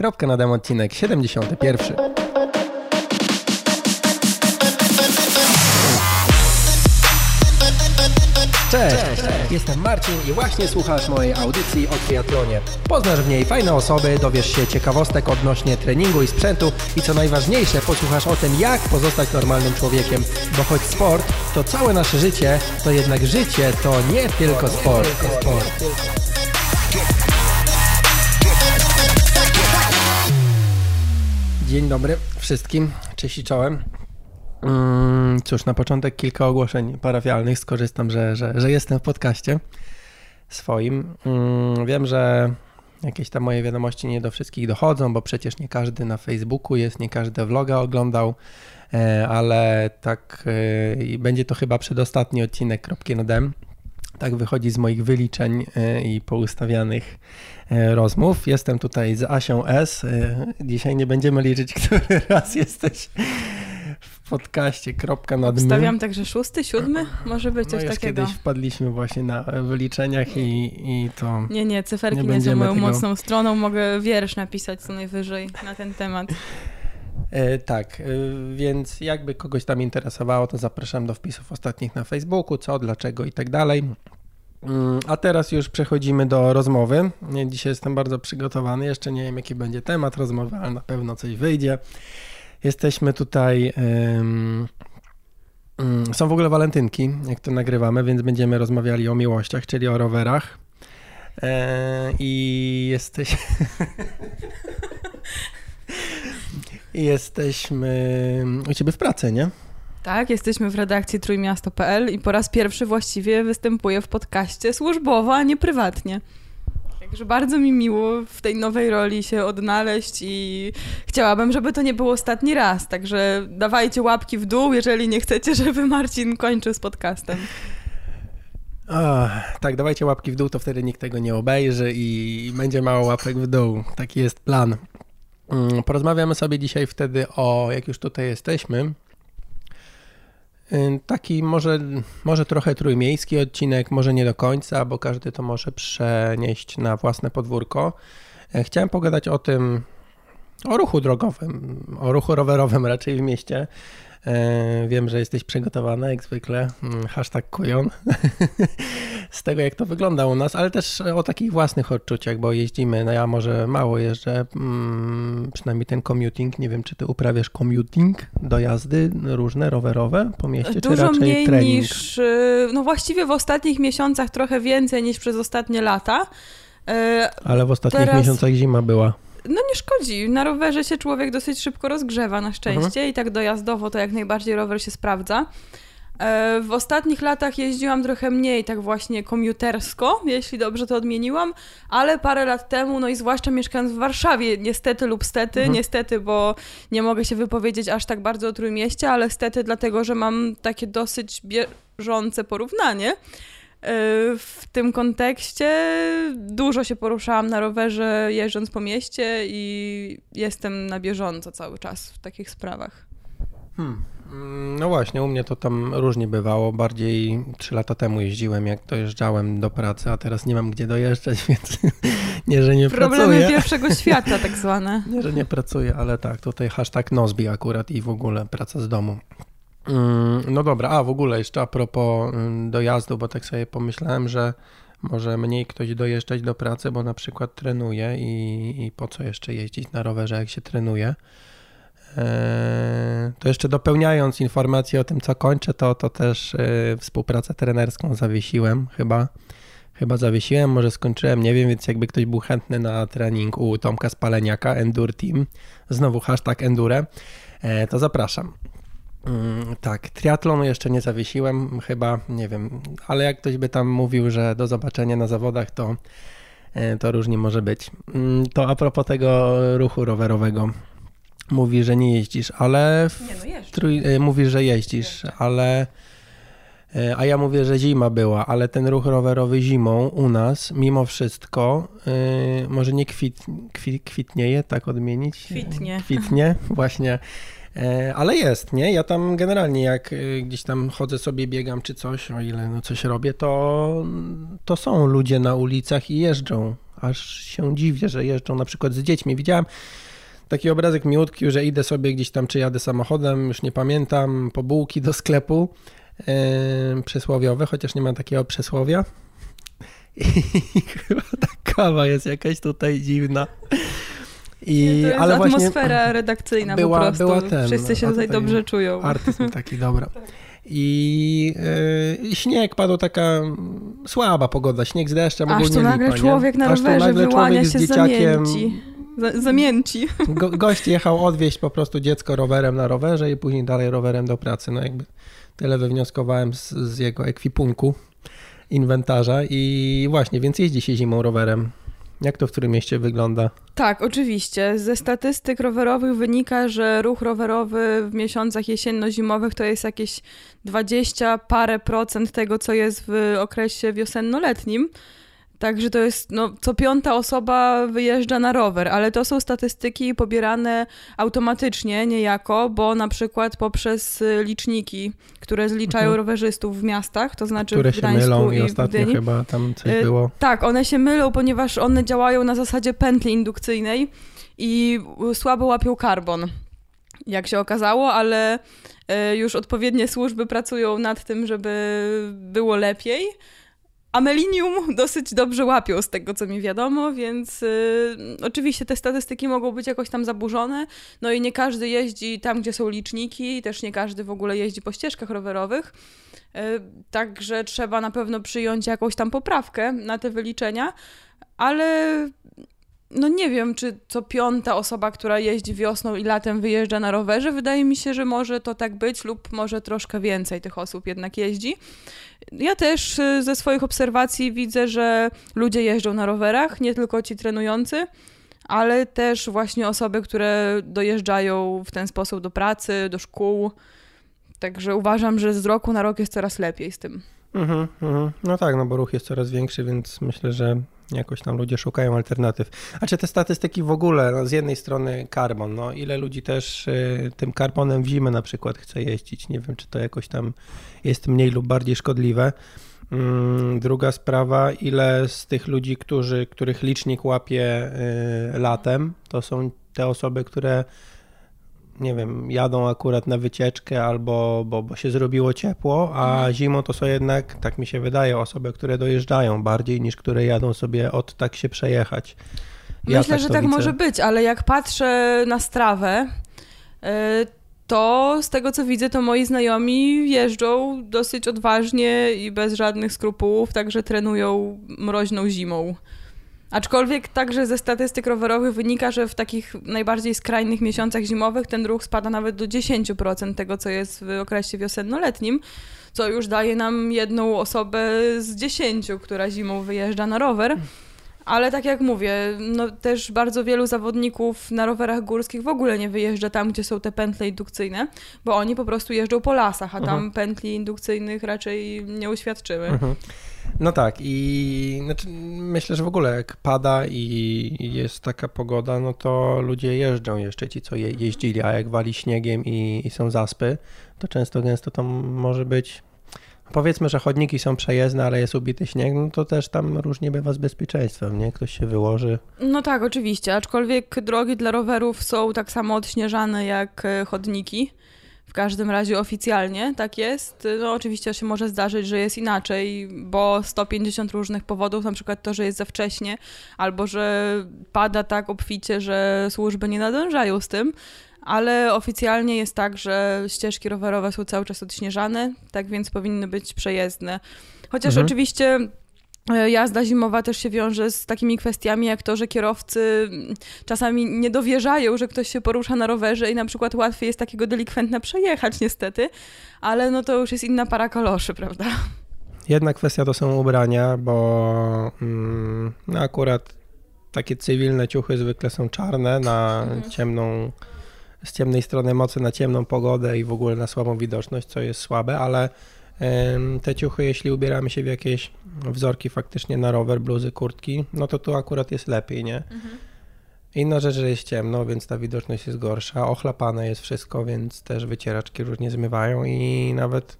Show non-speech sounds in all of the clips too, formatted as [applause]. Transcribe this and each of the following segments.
Kropka na demo odcinek 71. Cześć, jestem Marcin i właśnie słuchasz mojej audycji o triatlonie. Poznasz w niej fajne osoby, dowiesz się ciekawostek odnośnie treningu i sprzętu i co najważniejsze, posłuchasz o tym, jak pozostać normalnym człowiekiem. Bo choć sport to całe nasze życie, to jednak życie to nie tylko sport. sport. Dzień dobry wszystkim, cześć i czołem. Mm, cóż, na początek kilka ogłoszeń parafialnych. Skorzystam, że, że, że jestem w podcaście swoim. Mm, wiem, że jakieś tam moje wiadomości nie do wszystkich dochodzą, bo przecież nie każdy na Facebooku jest, nie każdy vloga oglądał, e, ale tak e, będzie to chyba przedostatni odcinek kropki na dem. Tak wychodzi z moich wyliczeń e, i poustawianych rozmów. Jestem tutaj z Asią S. Dzisiaj nie będziemy liczyć, [laughs] który raz jesteś w podcaście. Kropka nad my. Stawiam także szósty, siódmy? Może być coś no takiego. kiedyś wpadliśmy właśnie na wyliczeniach i, i to... Nie, nie, cyferki nie, nie są moją tego... mocną stroną. Mogę wiersz napisać co najwyżej na ten temat. [laughs] E, tak, e, więc jakby kogoś tam interesowało, to zapraszam do wpisów ostatnich na Facebooku, co, dlaczego i tak dalej. Mm, a teraz już przechodzimy do rozmowy. Dzisiaj jestem bardzo przygotowany. Jeszcze nie wiem, jaki będzie temat rozmowy, ale na pewno coś wyjdzie. Jesteśmy tutaj. Um, są w ogóle walentynki, jak to nagrywamy, więc będziemy rozmawiali o miłościach, czyli o rowerach. E, I jesteś. [laughs] Jesteśmy u ciebie w pracy, nie? Tak, jesteśmy w redakcji trójmiasto.pl i po raz pierwszy właściwie występuję w podcaście służbowo, a nie prywatnie. Także bardzo mi miło w tej nowej roli się odnaleźć i chciałabym, żeby to nie był ostatni raz. Także dawajcie łapki w dół, jeżeli nie chcecie, [laughs] żeby Marcin kończył z podcastem. O, tak, dawajcie łapki w dół, to wtedy nikt tego nie obejrzy i będzie mało łapek w dół. Taki jest plan. Mm, porozmawiamy sobie dzisiaj wtedy o, jak już tutaj jesteśmy, Taki może, może trochę trójmiejski odcinek, może nie do końca, bo każdy to może przenieść na własne podwórko. E, chciałem pogadać o tym, o ruchu drogowym, o ruchu rowerowym [laughs] raczej w mieście. E, wiem, że jesteś przygotowana jak zwykle. Mm, hashtag kujon. [laughs] Z tego, jak to wygląda u nas, ale też o takich własnych odczuciach, bo jeździmy. No ja może mało jeżdżę, mm, przynajmniej ten commuting. Nie wiem, czy ty uprawiasz commuting, dojazdy różne, rowerowe po mieście, Dużo czy raczej mniej trening? niż, y, no właściwie w ostatnich miesiącach trochę więcej niż przez ostatnie lata. Y, ale w ostatnich Teraz... miesiącach zima była. No nie szkodzi. Na rowerze się człowiek dosyć szybko rozgrzewa na szczęście mhm. i tak dojazdowo to jak najbardziej rower się sprawdza. E, w ostatnich latach jeździłam trochę mniej, tak właśnie komutersko, jeśli dobrze to odmieniłam, ale parę lat temu, no i zwłaszcza mieszkając w Warszawie, niestety lub stety, mhm. niestety, bo nie mogę się wypowiedzieć aż tak bardzo o Trójmieście, ale stety dlatego, że mam takie dosyć bieżące porównanie. Y, w tym kontekście dużo się poruszałam na rowerze, jeżdżąc po mieście i jestem na bieżąco cały czas w takich sprawach. Hmm. Mm, no właśnie, u mnie to tam różnie bywało. Bardziej trzy lata temu jeździłem, jak dojeżdżałem do pracy, a teraz nie mam gdzie dojeżdżać, [laughs] więc nie, że nie Problemy pracuję. Problemy pierwszego [laughs] świata tak zwane. Nie, że nie pracuję, ale tak, tutaj hashtag Nozbi akurat i w ogóle praca z domu. Mm, no dobra, a w ogóle jeszcze a propos mm, dojazdu, bo tak sobie pomyślałem, że może mniej ktoś dojeżdżać do pracy, bo na przykład trenuje i, i po co jeszcze jeździć na rowerze, jak się trenuje. Eee, to jeszcze dopełniając informacje o tym, co kończę, to, to też e, współpracę trenerską zawiesiłem chyba. Chyba zawiesiłem, może skończyłem, nie wiem, więc jakby ktoś był chętny na trening u Tomka Spaleniaka, Endure Team, znowu hashtag Endure, e, to zapraszam. Mm, tak, triatlonu jeszcze nie zawiesiłem, chyba, nie wiem, ale jak ktoś by tam mówił, że do zobaczenia na zawodach, to, e, to różnie może być. Mm, to a propos tego ruchu rowerowego. Mówi, że nie jeździsz, ale. Nie, no trój... E, mówi, że jeździsz, ale E, a ja mówię, że zima była, ale ten ruch rowerowy zimą u nas, mimo wszystko, yy, może nie kwit, kwit, kwitnieje, tak odmienić? Kwitnie. Kwitnie, [laughs] właśnie. Yy, ale jest, nie? Ja tam generalnie jak yy, gdzieś tam chodzę sobie, biegam czy coś, o ile no coś robię, to, to są ludzie na ulicach i jeżdżą. Aż się dziwię, że jeżdżą na przykład z dziećmi. Widziałem taki obrazek miłutki, że idę sobie gdzieś tam, czy jadę samochodem, już nie pamiętam, po bułki do sklepu yy, przysłowiowe, chociaż nie ma takiego przysłowia. [laughs] I chyba ta kawa jest jakaś tutaj dziwna. I, to ale atmosfera redakcyjna była, po prostu. Była ten, Wszyscy się tutaj dobrze czują. Artyzm taki, dobra. I yy, śnieg padł taka słaba pogoda, śnieg z deszczem Aż tu nagle lipa, człowiek nie? na rowerze wyłania się dzieciakiem. zamięci. zamięci. Go, gość jechał odwieźć po prostu dziecko rowerem na rowerze i później dalej rowerem do pracy. No jakby Tyle wywnioskowałem z, z jego ekwipunku, inwentarza i właśnie, więc jeździ się zimą rowerem. Jak to w którym mieście wygląda? Tak, oczywiście. Ze statystyk rowerowych wynika, że ruch rowerowy w miesiącach jesienno-zimowych to jest jakieś 20 parę procent tego, co jest w okresie wiosenno-letnim. Także to jest, no, co piąta osoba wyjeżdża na rower, ale to są statystyki pobierane automatycznie, niejako, bo na przykład poprzez y, liczniki, które zliczają mhm. rowerzystów w miastach, to znaczy które w Gdańsku się mylą i, i ostatnio chyba tam coś y, było. Tak, one się mylą, ponieważ one działają na zasadzie pętli indukcyjnej i słabo łapią karbon, jak się okazało, ale y, już odpowiednie służby pracują nad tym, żeby było lepiej. Amelinium dosyć dobrze łapią z tego, co mi wiadomo, więc y, oczywiście te statystyki mogą być jakoś tam zaburzone. No i nie każdy jeździ tam, gdzie są liczniki, też nie każdy w ogóle jeździ po ścieżkach rowerowych. Y, także trzeba na pewno przyjąć jakąś tam poprawkę na te wyliczenia, ale no nie wiem, czy co piąta osoba, która jeździ wiosną i latem wyjeżdża na rowerze. Wydaje mi się, że może to tak być, lub może troszkę więcej tych osób jednak jeździ. Ja też y, ze swoich obserwacji widzę, że ludzie jeżdżą na rowerach, nie tylko ci trenujący, ale też właśnie osoby, które dojeżdżają w ten sposób do pracy, do szkół. Także uważam, że z roku na rok jest coraz lepiej z tym. Mhm, mhm. No tak, no bo ruch jest coraz większy, więc myślę, że jakoś tam ludzie szukają alternatyw. A czy te statystyki w ogóle, no z jednej strony karbon, no ile ludzi też y, tym karbonem w zimę na przykład chce jeździć, nie wiem czy to jakoś tam jest mniej lub bardziej szkodliwe. Mm, druga sprawa, ile z tych ludzi, którzy, których licznik łapie y, latem, to są te osoby, które nie wiem, jadą akurat na wycieczkę albo bo, bo się zrobiło ciepło, a mhm. zimą to są jednak, tak mi się wydaje, osoby, które dojeżdżają bardziej niż które jadą sobie od tak się przejechać. Ja Myślę, tak że tak widzę. może być, ale jak patrzę na strawę, y, to z tego co widzę, to moi znajomi jeżdżą dosyć odważnie i bez żadnych skrupułów, także trenują mroźną zimą. Aczkolwiek także ze statystyk rowerowych wynika, że w takich najbardziej skrajnych miesiącach zimowych ten ruch spada nawet do 10% tego, co jest w okresie wiosenno-letnim, co już daje nam jedną osobę z dziesięciu, która zimą wyjeżdża na rower. Ale tak jak mówię, no też bardzo wielu zawodników na rowerach górskich w ogóle nie wyjeżdża tam, gdzie są te pętle indukcyjne, bo oni po prostu jeżdżą po lasach, a tam mhm. pętli indukcyjnych raczej nie uświadczyły. Mhm. No tak i znaczy, myślę, że w ogóle jak pada i jest taka pogoda, no to ludzie jeżdżą jeszcze ci, co je, jeździli, a jak wali śniegiem i, i są zaspy, to często gęsto to może być Powiedzmy, że chodniki są przejezdne, ale jest ubity śnieg, no to też tam różnie bywa z bezpieczeństwem, nie? Ktoś się wyłoży. No tak, oczywiście, aczkolwiek drogi dla rowerów są tak samo odśnieżane jak e, chodniki. W każdym razie oficjalnie tak jest. No oczywiście się może zdarzyć, że jest inaczej, bo 150 różnych powodów, na przykład to, że jest za wcześnie, albo że pada tak obficie, że służby nie nadążają z tym, ale oficjalnie jest tak, że ścieżki rowerowe są cały czas odśnieżane, tak więc powinny być przejezdne. Chociaż mhm. oczywiście Jazda zimowa też się wiąże z takimi kwestiami, jak to, że kierowcy mm, czasami nie dowierzają, że ktoś się porusza na rowerze i na przykład łatwiej jest takiego delikwentna przejechać, niestety, ale no to już jest inna para kaloszy, prawda? Jedna kwestia to są ubrania, bo mm, no akurat takie cywilne ciuchy zwykle są czarne na mhm. ciemną z ciemnej strony mocy na ciemną pogodę i w ogóle na słabą widoczność, co jest słabe, ale Te ciuchy, jeśli ubieramy się w jakieś wzorki faktycznie na rower, bluzy, kurtki, no to tu akurat jest lepiej, nie? Mhm. Inna rzecz, że jest ciemno, więc ta widoczność jest gorsza. Ochlapane jest wszystko, więc też wycieraczki różnie zmywają i nawet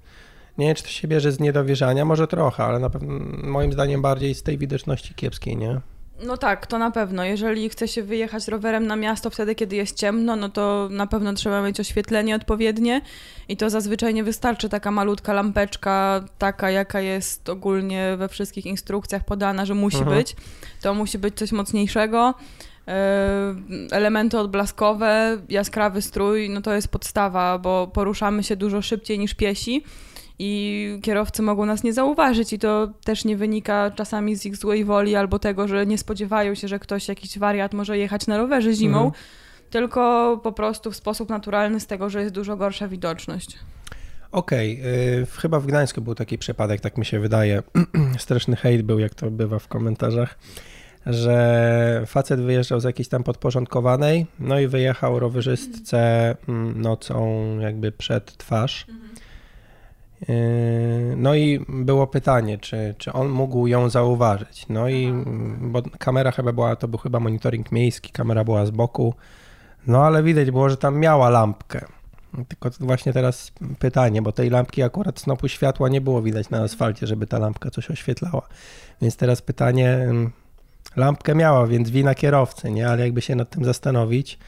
nie wiem, czy to się bierze z niedowierzania, może trochę, ale na pewno moim zdaniem bardziej z tej widoczności kiepskiej, nie? No tak, to na pewno. Jeżeli chce się wyjechać rowerem na miasto wtedy, kiedy jest ciemno, no to na pewno trzeba mieć oświetlenie odpowiednie i to zazwyczaj nie wystarczy taka malutka lampeczka, taka jaka jest ogólnie we wszystkich instrukcjach podana, że musi mhm. być. To musi być coś mocniejszego. E, elementy odblaskowe, jaskrawy strój, no to jest podstawa, bo poruszamy się dużo szybciej niż piesi i kierowcy mogą nas nie zauważyć i to też nie wynika czasami z ich złej woli albo tego, że nie spodziewają się, że ktoś, jakiś wariat może jechać na rowerze zimą, mhm. tylko po prostu w sposób naturalny z tego, że jest dużo gorsza widoczność. Okej, okay. chyba w Gdańsku był taki przypadek, tak mi się wydaje. [clears throat] Straszny hejt był, jak to bywa w komentarzach, że facet wyjeżdżał z jakiejś tam podporządkowanej, no i wyjechał rowerzystce mm, nocą jakby przed twarz. Mhm no i było pytanie, czy, czy on mógł ją zauważyć. No i bo kamera chyba była, to był chyba monitoring miejski, kamera była z boku. No ale widać było, że tam miała lampkę. Tylko właśnie teraz pytanie, bo tej lampki akurat snopu światła nie było widać na asfalcie, żeby ta lampka coś oświetlała. Więc teraz pytanie, lampkę miała, więc wina kierowcy, nie? Ale jakby się nad tym zastanowić,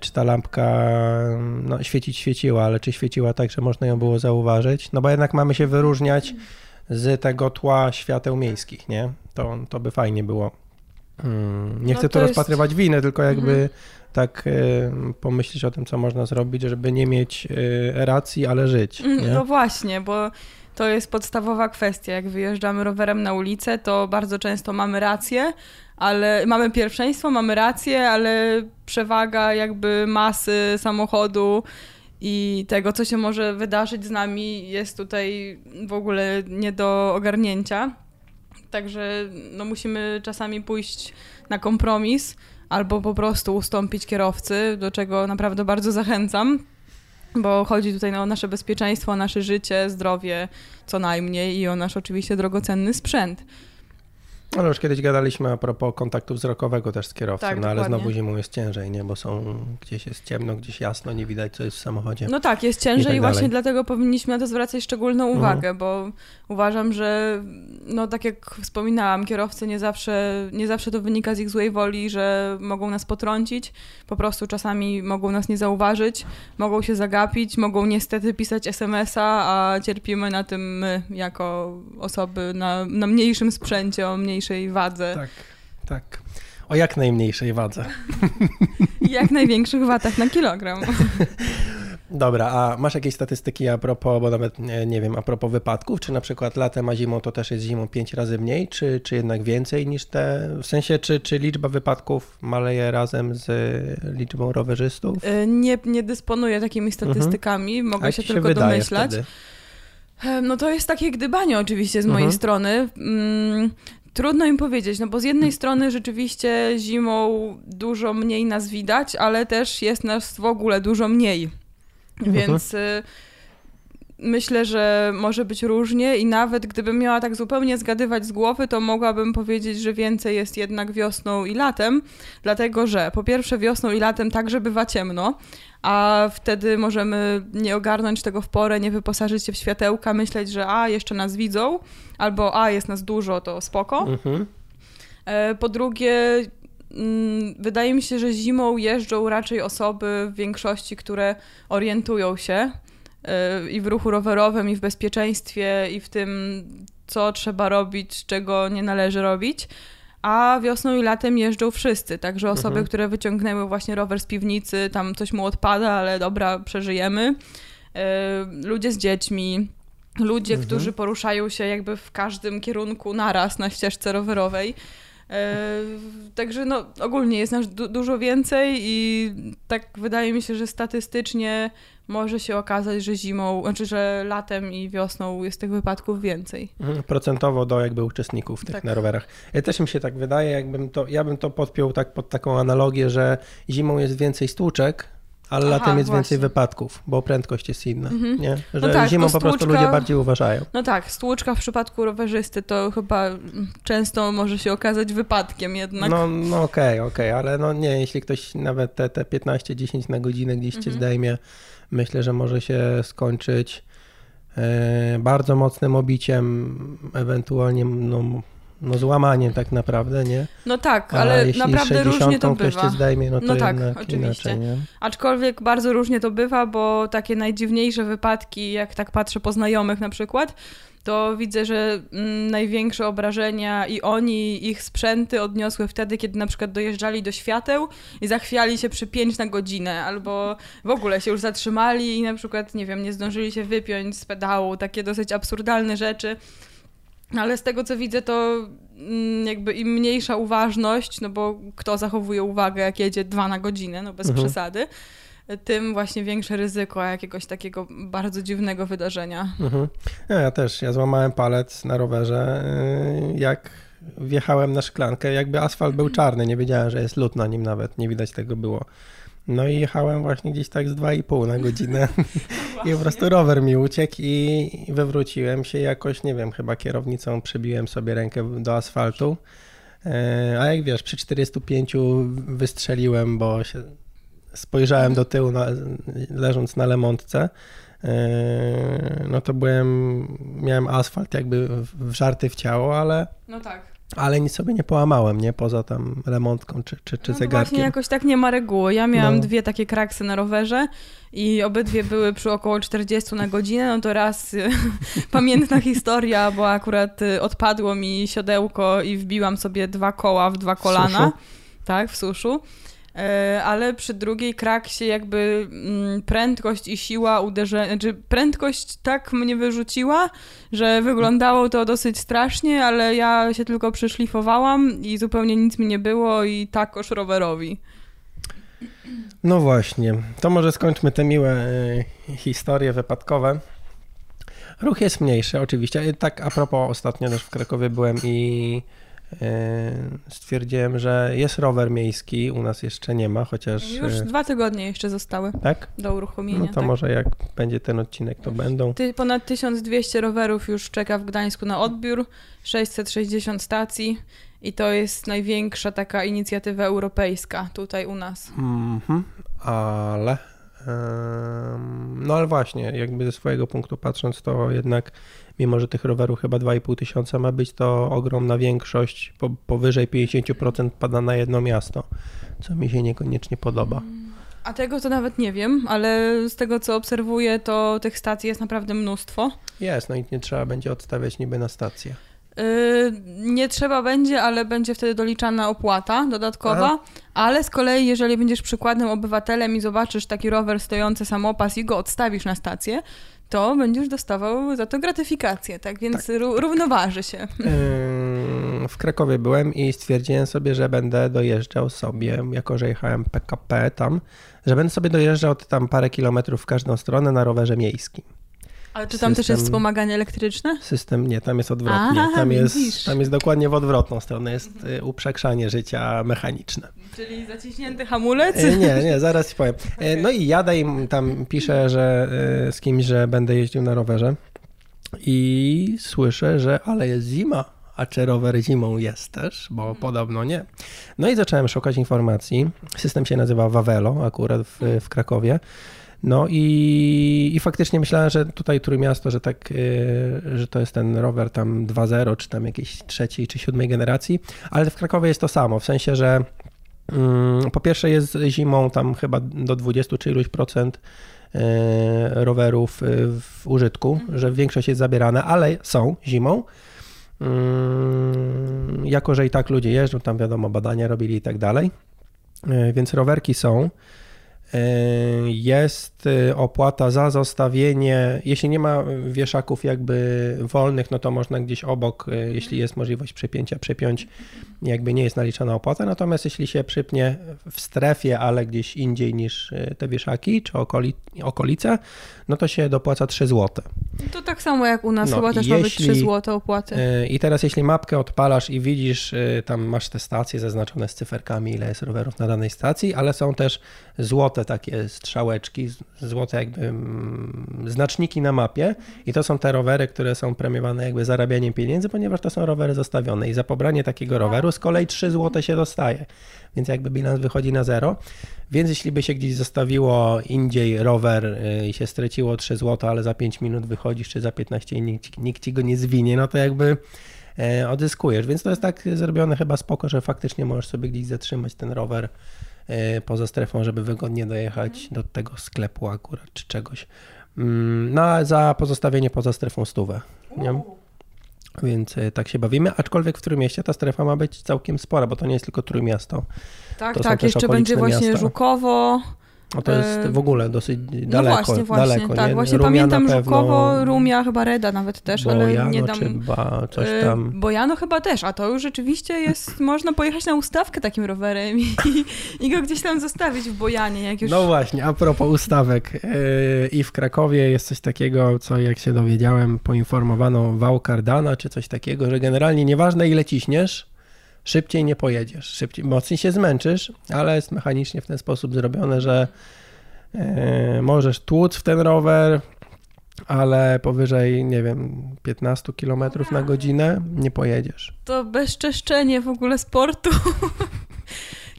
czy ta lampka no, świecić świeciła, ale czy świeciła tak, że można ją było zauważyć? No bo jednak mamy się wyróżniać z tego tła świateł miejskich, nie? To, to by fajnie było. Hmm, nie no chcę tu rozpatrywać jest... winy, tylko jakby mhm. tak y, pomyśleć o tym, co można zrobić, żeby nie mieć y, racji, ale żyć. Mm, nie? No właśnie, bo to jest podstawowa kwestia. Jak wyjeżdżamy rowerem na ulicę, to bardzo często mamy rację, ale mamy pierwszeństwo, mamy rację, ale przewaga jakby masy samochodu i tego, co się może wydarzyć z nami, jest tutaj w ogóle nie do ogarnięcia. Także no, musimy czasami pójść na kompromis albo po prostu ustąpić kierowcy, do czego naprawdę bardzo zachęcam, bo chodzi tutaj o nasze bezpieczeństwo, o nasze życie, zdrowie co najmniej i o nasz oczywiście drogocenny sprzęt. Ale już kiedyś gadaliśmy a propos kontaktu wzrokowego też z kierowcą, tak, no ale znowu zimą jest ciężej, nie? Bo są gdzieś jest ciemno, gdzieś jasno, nie widać co jest w samochodzie. No tak, jest ciężej i, tak i właśnie dlatego powinniśmy na to zwracać szczególną mhm. uwagę, mhm. bo uważam, że no tak jak wspominałam, kierowcy nie zawsze, nie zawsze to wynika z ich złej woli, że mogą nas potrącić, po prostu czasami mogą nas nie zauważyć, mogą się zagapić, mogą niestety pisać SMS-a, a cierpimy na tym my jako osoby na, na mniejszym sprzęcie, o mniejszym najmniejszej wadze. Tak, tak. O jak najmniejszej wadze. [laughs] jak największych watach na kilogram. [laughs] Dobra, a masz jakieś statystyki a propos, bo nawet nie, wiem, a propos wypadków, czy na przykład latem, a zimą to też jest zimą pięć razy mniej, czy, czy jednak więcej niż te, w sensie, czy, czy liczba wypadków maleje razem z liczbą rowerzystów? E, nie, nie dysponuję takimi mhm. statystykami, mhm. mogę się, się tylko domyślać. Wtedy? No to jest takie gdybanie oczywiście z mojej mhm. strony. Trudno im powiedzieć, no bo z jednej strony rzeczywiście zimą dużo mniej nas widać, ale też jest nas w ogóle dużo mniej. Mhm. Więc y, myślę, że może być różnie i nawet gdybym miała tak zupełnie zgadywać z głowy, to mogłabym powiedzieć, że więcej jest jednak wiosną i latem, dlatego że po pierwsze wiosną i latem także bywa ciemno, a wtedy możemy nie ogarnąć tego w porę, nie wyposażyć się w światełka, myśleć, że a, jeszcze nas widzą, albo a, jest nas dużo, to spoko. Mhm. E, po drugie, mm, wydaje mi się, że zimą jeżdżą raczej osoby w większości, które orientują się e, i w ruchu rowerowym, i w bezpieczeństwie, i w tym, co trzeba robić, czego nie należy robić a wiosną i latem jeżdżą wszyscy, także osoby, mhm. które wyciągnęły właśnie rower z piwnicy, tam coś mu odpada, ale dobra, przeżyjemy. Yy, ludzie z dziećmi, ludzie, mhm. którzy poruszają się jakby w każdym kierunku naraz na ścieżce rowerowej. Yy, także no, ogólnie jest nas du dużo więcej i tak wydaje mi się, że statystycznie może się okazać, że zimą, znaczy, że latem i wiosną jest tych wypadków więcej. Mhm, procentowo do jakby uczestników tych tak. na rowerach. Ja też mi się tak wydaje, jakbym to, ja bym to podpiął tak pod taką analogię, że zimą jest więcej stłuczek, Ale Aha, latem jest właśnie. więcej wypadków, bo prędkość jest inna, Mhm. nie? Że No tak, zimą po prostu ludzie bardziej uważają. No tak, stłuczka w przypadku rowerzysty to chyba często może się okazać wypadkiem jednak. No, no okej, okej, ale no nie, jeśli ktoś nawet te, te 15-10 na godzinę gdzieś cię Mhm. zdejmie, myślę, że może się skończyć e, bardzo mocnym obiciem, ewentualnie no, no złamaniem tak naprawdę, nie? No tak, ale naprawdę różnie to 60 ktoś bywa. zdejmie, no to No tak, oczywiście. inaczej, nie? Aczkolwiek bardzo różnie to bywa, bo takie najdziwniejsze wypadki, jak tak patrzę po znajomych na przykład, to widzę, że mm, największe obrażenia i oni, ich sprzęty odniosły wtedy, kiedy na przykład dojeżdżali do świateł i zachwiali się przy 5 na godzinę, albo w ogóle się już zatrzymali i na przykład, nie wiem, nie zdążyli się wypiąć z pedału, takie dosyć absurdalne rzeczy. Ale z tego co widzę, to mm, jakby im mniejsza uważność, no bo kto zachowuje uwagę, jak jedzie dwa na godzinę, no bez Mhm. przesady, tym właśnie większe ryzyko jakiegoś takiego bardzo dziwnego wydarzenia. Mhm. Ja, ja też, ja złamałem palec na rowerze, yy, jak wjechałem na szklankę, jakby asfalt był czarny, nie wiedziałem, że jest lód na nim nawet, nie widać tego było. No i jechałem właśnie gdzieś tak z 2,5 na godzinę [laughs] i po prostu rower mi uciekł i wywróciłem się jakoś, nie wiem, chyba kierownicą przybiłem sobie rękę do asfaltu. Yy, A jak wiesz, przy 405 wystrzeliłem, bo się spojrzałem do tyłu, na, leżąc na lemontce. Yy, No to byłem, miałem asfalt jakby w- wżarty w ciało, ale, No tak. Ale nic sobie nie połamałem, nie? Poza tam remontką czy, czy, czy no zegarkiem. właśnie jakoś tak nie ma reguły. Ja miałam No. dwie takie kraksy na rowerze i obydwie były przy około 40 na godzinę, no to raz [laughs] pamiętna historia, bo akurat y, odpadło mi siodełko i wbiłam sobie dwa koła w dwa kolana. suszu? Tak, w suszu. E, Ale przy drugiej kraksie jakby mm, prędkość i siła uderzenia, znaczy prędkość tak mnie wyrzuciła, że wyglądało to dosyć strasznie, ale ja się tylko przyszlifowałam i zupełnie nic mi nie było i takoż rowerowi. No właśnie, to może skończmy te miłe y, historie wypadkowe. Ruch jest mniejszy, oczywiście. Tak, a propos, ostatnio też w Krakowie byłem i stwierdziłem, że jest rower miejski, u nas jeszcze nie ma, chociaż. Już y, dwa tygodnie jeszcze zostały Tak? do uruchomienia. No to tak. może jak będzie ten odcinek, to będą. Ty, ponad 1200 rowerów już czeka w Gdańsku na odbiór, 660 stacji i to jest największa taka inicjatywa europejska tutaj u nas. Mhm, ale. No ale właśnie, jakby ze swojego punktu patrząc, to jednak, mimo że tych rowerów chyba 2,5 tysiąca ma być, to ogromna większość, po, powyżej 50% pada na jedno miasto, co mi się niekoniecznie podoba. A tego to nawet nie wiem, ale z tego co obserwuję, to tych stacji jest naprawdę mnóstwo. Jest, no i nie trzeba będzie odstawiać niby na stację. Yy, nie trzeba będzie, ale będzie wtedy doliczana opłata dodatkowa. Aha. Ale z kolei, jeżeli będziesz przykładnym obywatelem i zobaczysz taki rower stojący samopas i go odstawisz na stację, to będziesz dostawał za to gratyfikację, tak więc ró- równoważy się. W Krakowie byłem i stwierdziłem sobie, że będę dojeżdżał sobie, jako że jechałem PKP tam, że będę sobie dojeżdżał tam parę kilometrów w każdą stronę na rowerze miejskim. Ale czy tam też jest System- wspomaganie elektryczne? System nie, tam jest odwrotnie. Tam, jest, widzisz. tam jest dokładnie w odwrotną stronę, jest y, uprzekrzanie życia mechaniczne. Czyli zaciśnięty hamulec? E, Nie, nie, zaraz ci powiem. [laughs] E, No i jadę i tam piszę, że z kimś, że będę jeździł na rowerze i słyszę, że ale jest zima. A czy rower zimą jest też? Bo podobno nie. No i zacząłem szukać informacji. System się nazywa Wawelo, akurat w, w Krakowie. No i, i faktycznie myślałem, że tutaj Trójmiasto, że tak, e, że to jest ten rower tam 2.0, czy tam jakiejś trzeciej czy siódmej generacji, ale w Krakowie jest to samo, w sensie, że Mm, Po pierwsze jest zimą tam chyba do 20 czy iluś procent e, rowerów e, w użytku, że większość jest zabierane, ale są zimą. Mm, Jako, że i tak ludzie jeżdżą, tam wiadomo, badania robili i tak dalej. Więc rowerki są. E, Jest e, opłata za zostawienie, jeśli nie ma wieszaków jakby wolnych, no to można gdzieś obok, e, jeśli jest możliwość przypięcia, przypiąć, jakby nie jest naliczana opłata, natomiast jeśli się przypnie w strefie, ale gdzieś indziej niż te wieszaki czy okoli, okolice, no to się dopłaca 3 zł. To tak samo jak u nas, No, chyba też ma być jeśli- 3 zł opłaty. I teraz jeśli mapkę odpalasz i widzisz, tam masz te stacje zaznaczone z cyferkami, ile jest rowerów na danej stacji, ale są też złote złote takie strzałeczki, złote jakby mm, znaczniki na mapie. I to są te rowery, które są premiowane jakby zarabianiem pieniędzy, ponieważ to są rowery zostawione. I za pobranie takiego roweru z kolei 3 złote się dostaje, więc jakby bilans wychodzi na zero, więc jeśli by się gdzieś zostawiło indziej rower y, i się straciło 3 złote, ale za 5 minut wychodzisz czy za 15 i nikt, nikt ci go nie zwinie, no to jakby e, odzyskujesz, więc to jest tak zrobione chyba spoko, że faktycznie możesz sobie gdzieś zatrzymać ten rower poza strefą, żeby wygodnie dojechać do tego sklepu akurat czy czegoś. Mm, no a za pozostawienie poza strefą stówę. Nie? Więc e, tak się bawimy, aczkolwiek w Trójmieście ta strefa ma być całkiem spora, bo to nie jest tylko Trójmiasto. Tak, to tak, jeszcze będzie właśnie miasta. Żukowo, no to jest e, w ogóle dosyć daleko. No właśnie, właśnie, daleko, tak. Nie? Właśnie Rumia pamiętam Żukowo, Rumia, chyba Reda nawet też, Bojano, ale nie dam... czy ba, coś e, tam. Bojano chyba też, a to już rzeczywiście jest, [laughs] można pojechać na ustawkę takim rowerem i, i go gdzieś tam zostawić w Bojanie, jak już... No właśnie, a propos ustawek. E, I w Krakowie jest coś takiego, co jak się dowiedziałem, poinformowano wał Cardana, czy coś takiego, że generalnie nieważne ile ciśniesz, szybciej nie pojedziesz, szybciej, mocniej się zmęczysz, ale jest mechanicznie w ten sposób zrobione, że e, możesz tłuc w ten rower, ale powyżej, nie wiem, 15 km na godzinę nie pojedziesz. To bezczeszczenie w ogóle sportu. [laughs]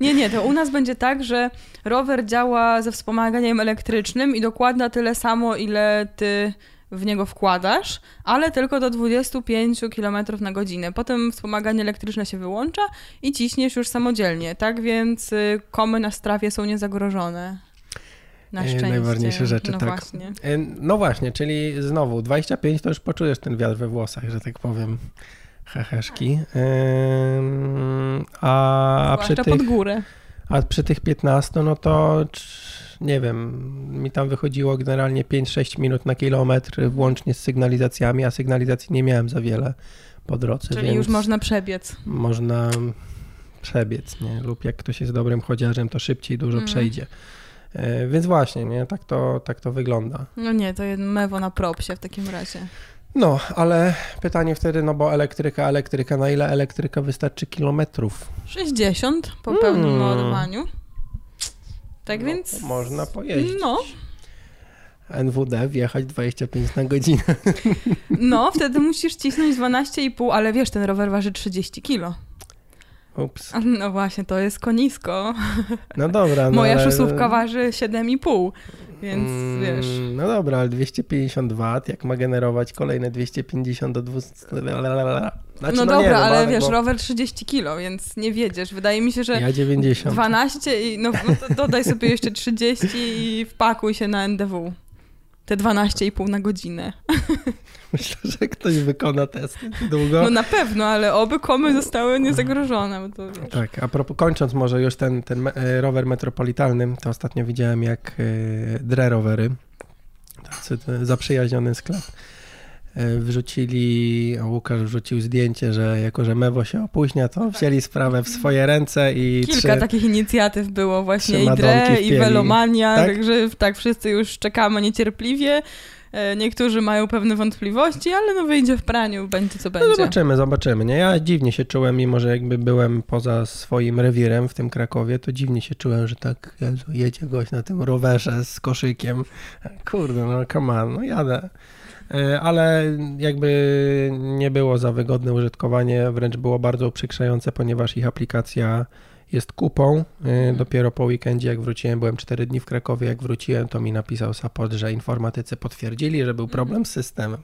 Nie, nie, to u nas będzie tak, że rower działa ze wspomaganiem elektrycznym i dokładnie tyle samo, ile ty w niego wkładasz, ale tylko do 25 km na godzinę. Potem wspomaganie elektryczne się wyłącza i ciśniesz już samodzielnie, tak więc y, komy na strawie są niezagrożone. Na e, szczęście. Najważniejsze rzeczy, no tak. Właśnie. E, no właśnie, czyli znowu 25 to już poczujesz ten wiatr we włosach, że tak powiem. Heheszki. A, przy tych, pod górę. A przy tych 15, no to nie wiem, mi tam wychodziło generalnie 5-6 minut na kilometr, włącznie z sygnalizacjami, a sygnalizacji nie miałem za wiele po drodze. Czyli już można przebiec. Można przebiec, nie? Lub jak ktoś jest dobrym chodziarzem, to szybciej dużo mm. przejdzie. E, więc właśnie, nie? Tak to, tak to wygląda. No nie, to mewo na propsie w takim razie. No, ale pytanie wtedy, no bo elektryka, elektryka, na ile elektryka wystarczy kilometrów? 60 po pełnym hmm. ładowaniu. Tak no, więc. Można pojeździć. No. NWD wjechać 25 na godzinę. [laughs] No, wtedy musisz cisnąć 12,5, ale wiesz, ten rower waży 30 kilo. Ups. No właśnie, to jest konisko. No dobra. No Moja ale... szóstówka waży 7,5. Więc mm, wiesz. No dobra, ale 250 W, jak ma generować kolejne 250 do 200. Znaczy, no, no, dobra, ale ale wiesz, bo... rower 30 kilo, więc nie wiedziesz. Wydaje mi się, że. Ja 90. 12 i no, no to dodaj sobie jeszcze 30 i wpakuj się na NDW. Te 12,5 na godzinę. [laughs] Myślę, że ktoś wykona test długo. No na pewno, ale oby komy zostały niezagrożone. To, tak, a propos, kończąc może już ten, ten e, rower metropolitalny, to ostatnio widziałem jak e, dre rowery, tacy zaprzyjaźniony sklep, e, wrzucili, a Łukasz wrzucił zdjęcie, że jako, że Mewo się opóźnia, to wzięli sprawę w swoje ręce i Kilka trzy, takich inicjatyw było właśnie, i Dre, i Velomania, tak? także tak, wszyscy już czekamy niecierpliwie. E, niektórzy mają pewne wątpliwości, ale no wyjdzie w praniu, będzie co no będzie. No zobaczymy, zobaczymy. Nie? Ja dziwnie się czułem, mimo że jakby byłem poza swoim rewirem w tym Krakowie, to dziwnie się czułem, że tak jedzie gość na tym rowerze z koszykiem. Kurde, no come on, no jadę. E, ale jakby nie było za wygodne użytkowanie, wręcz było bardzo uprzykrzające, ponieważ ich aplikacja jest kupą. Y, mhm. Dopiero po weekendzie, jak wróciłem, byłem 4 dni w Krakowie, jak wróciłem, to mi napisał support, że informatycy potwierdzili, że był problem mhm. z systemem.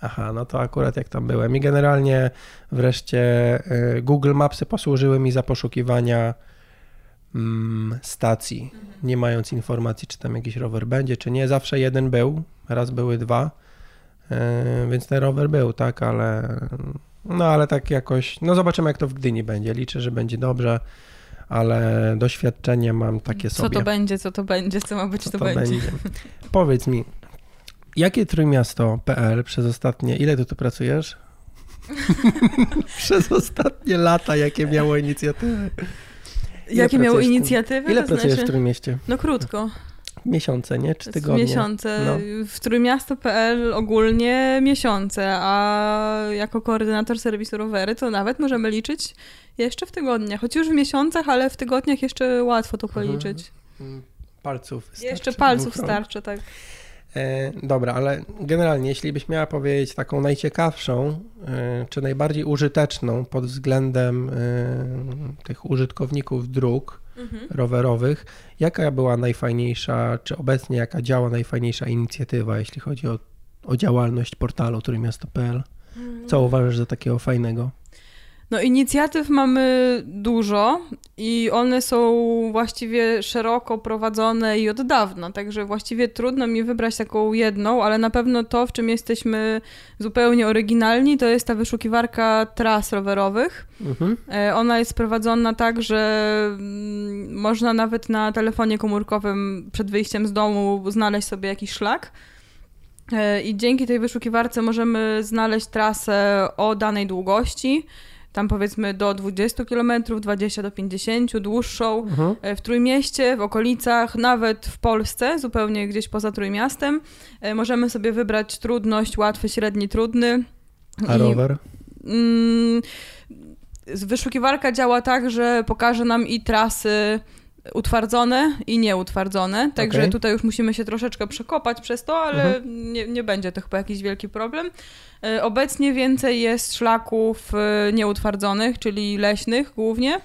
Aha, no to akurat jak tam byłem. I generalnie wreszcie y, Google Mapsy posłużyły mi za poszukiwania mm, stacji, mhm. nie mając informacji, czy tam jakiś rower będzie, czy nie. Zawsze jeden był, raz były dwa, więc ten rower był, tak, ale no ale tak jakoś, no zobaczymy jak to w Gdyni będzie. Liczę, że będzie dobrze ale doświadczenie mam takie sobie. Co to będzie, co to będzie, co ma być, co to, to będzie. będzie. Powiedz mi, jakie Trójmiasto.pl przez ostatnie, ile ty tu pracujesz? [laughs] przez ostatnie lata, jakie miało inicjatywy? Ile jakie miało inicjatywy? Ile pracujesz znaczy... w Trójmieście? No krótko. Miesiące, nie? Czy tygodnie? Miesiące. No. W Trójmiasto.pl ogólnie miesiące, a jako koordynator serwisu rowery to nawet możemy liczyć jeszcze w tygodniach. Choć już w miesiącach, ale w tygodniach jeszcze łatwo to policzyć. palców starczy. Jeszcze palców starczy, tak. E, dobra, ale generalnie, jeśli byś miała powiedzieć taką najciekawszą, e, czy najbardziej użyteczną pod względem e, tych użytkowników dróg mhm. rowerowych, jaka była najfajniejsza, czy obecnie jaka działa najfajniejsza inicjatywa, jeśli chodzi o, o działalność portalu trójmiasto.pl? Co mhm. uważasz za takiego fajnego? No, inicjatyw mamy dużo i one są właściwie szeroko prowadzone i od dawna, także właściwie trudno mi wybrać taką jedną, ale na pewno to, w czym jesteśmy zupełnie oryginalni, to jest ta wyszukiwarka tras rowerowych. Mhm. E, ona jest prowadzona tak, że mm, można nawet na telefonie komórkowym przed wyjściem z domu znaleźć sobie jakiś szlak. E, I dzięki tej wyszukiwarce możemy znaleźć trasę o danej długości tam powiedzmy do 20 km, 20 do 50, dłuższą mhm. E, w Trójmieście, w okolicach, nawet w Polsce, zupełnie gdzieś poza Trójmiastem. E, możemy sobie wybrać trudność, łatwy, średni, trudny. A rower? mm, wyszukiwarka działa tak, że pokaże nam i trasy utwardzone i nieutwardzone, także okay. tutaj już musimy się troszeczkę przekopać przez to, ale mhm. nie, nie będzie to chyba jakiś wielki problem. E, obecnie więcej jest szlaków e, nieutwardzonych, czyli leśnych głównie.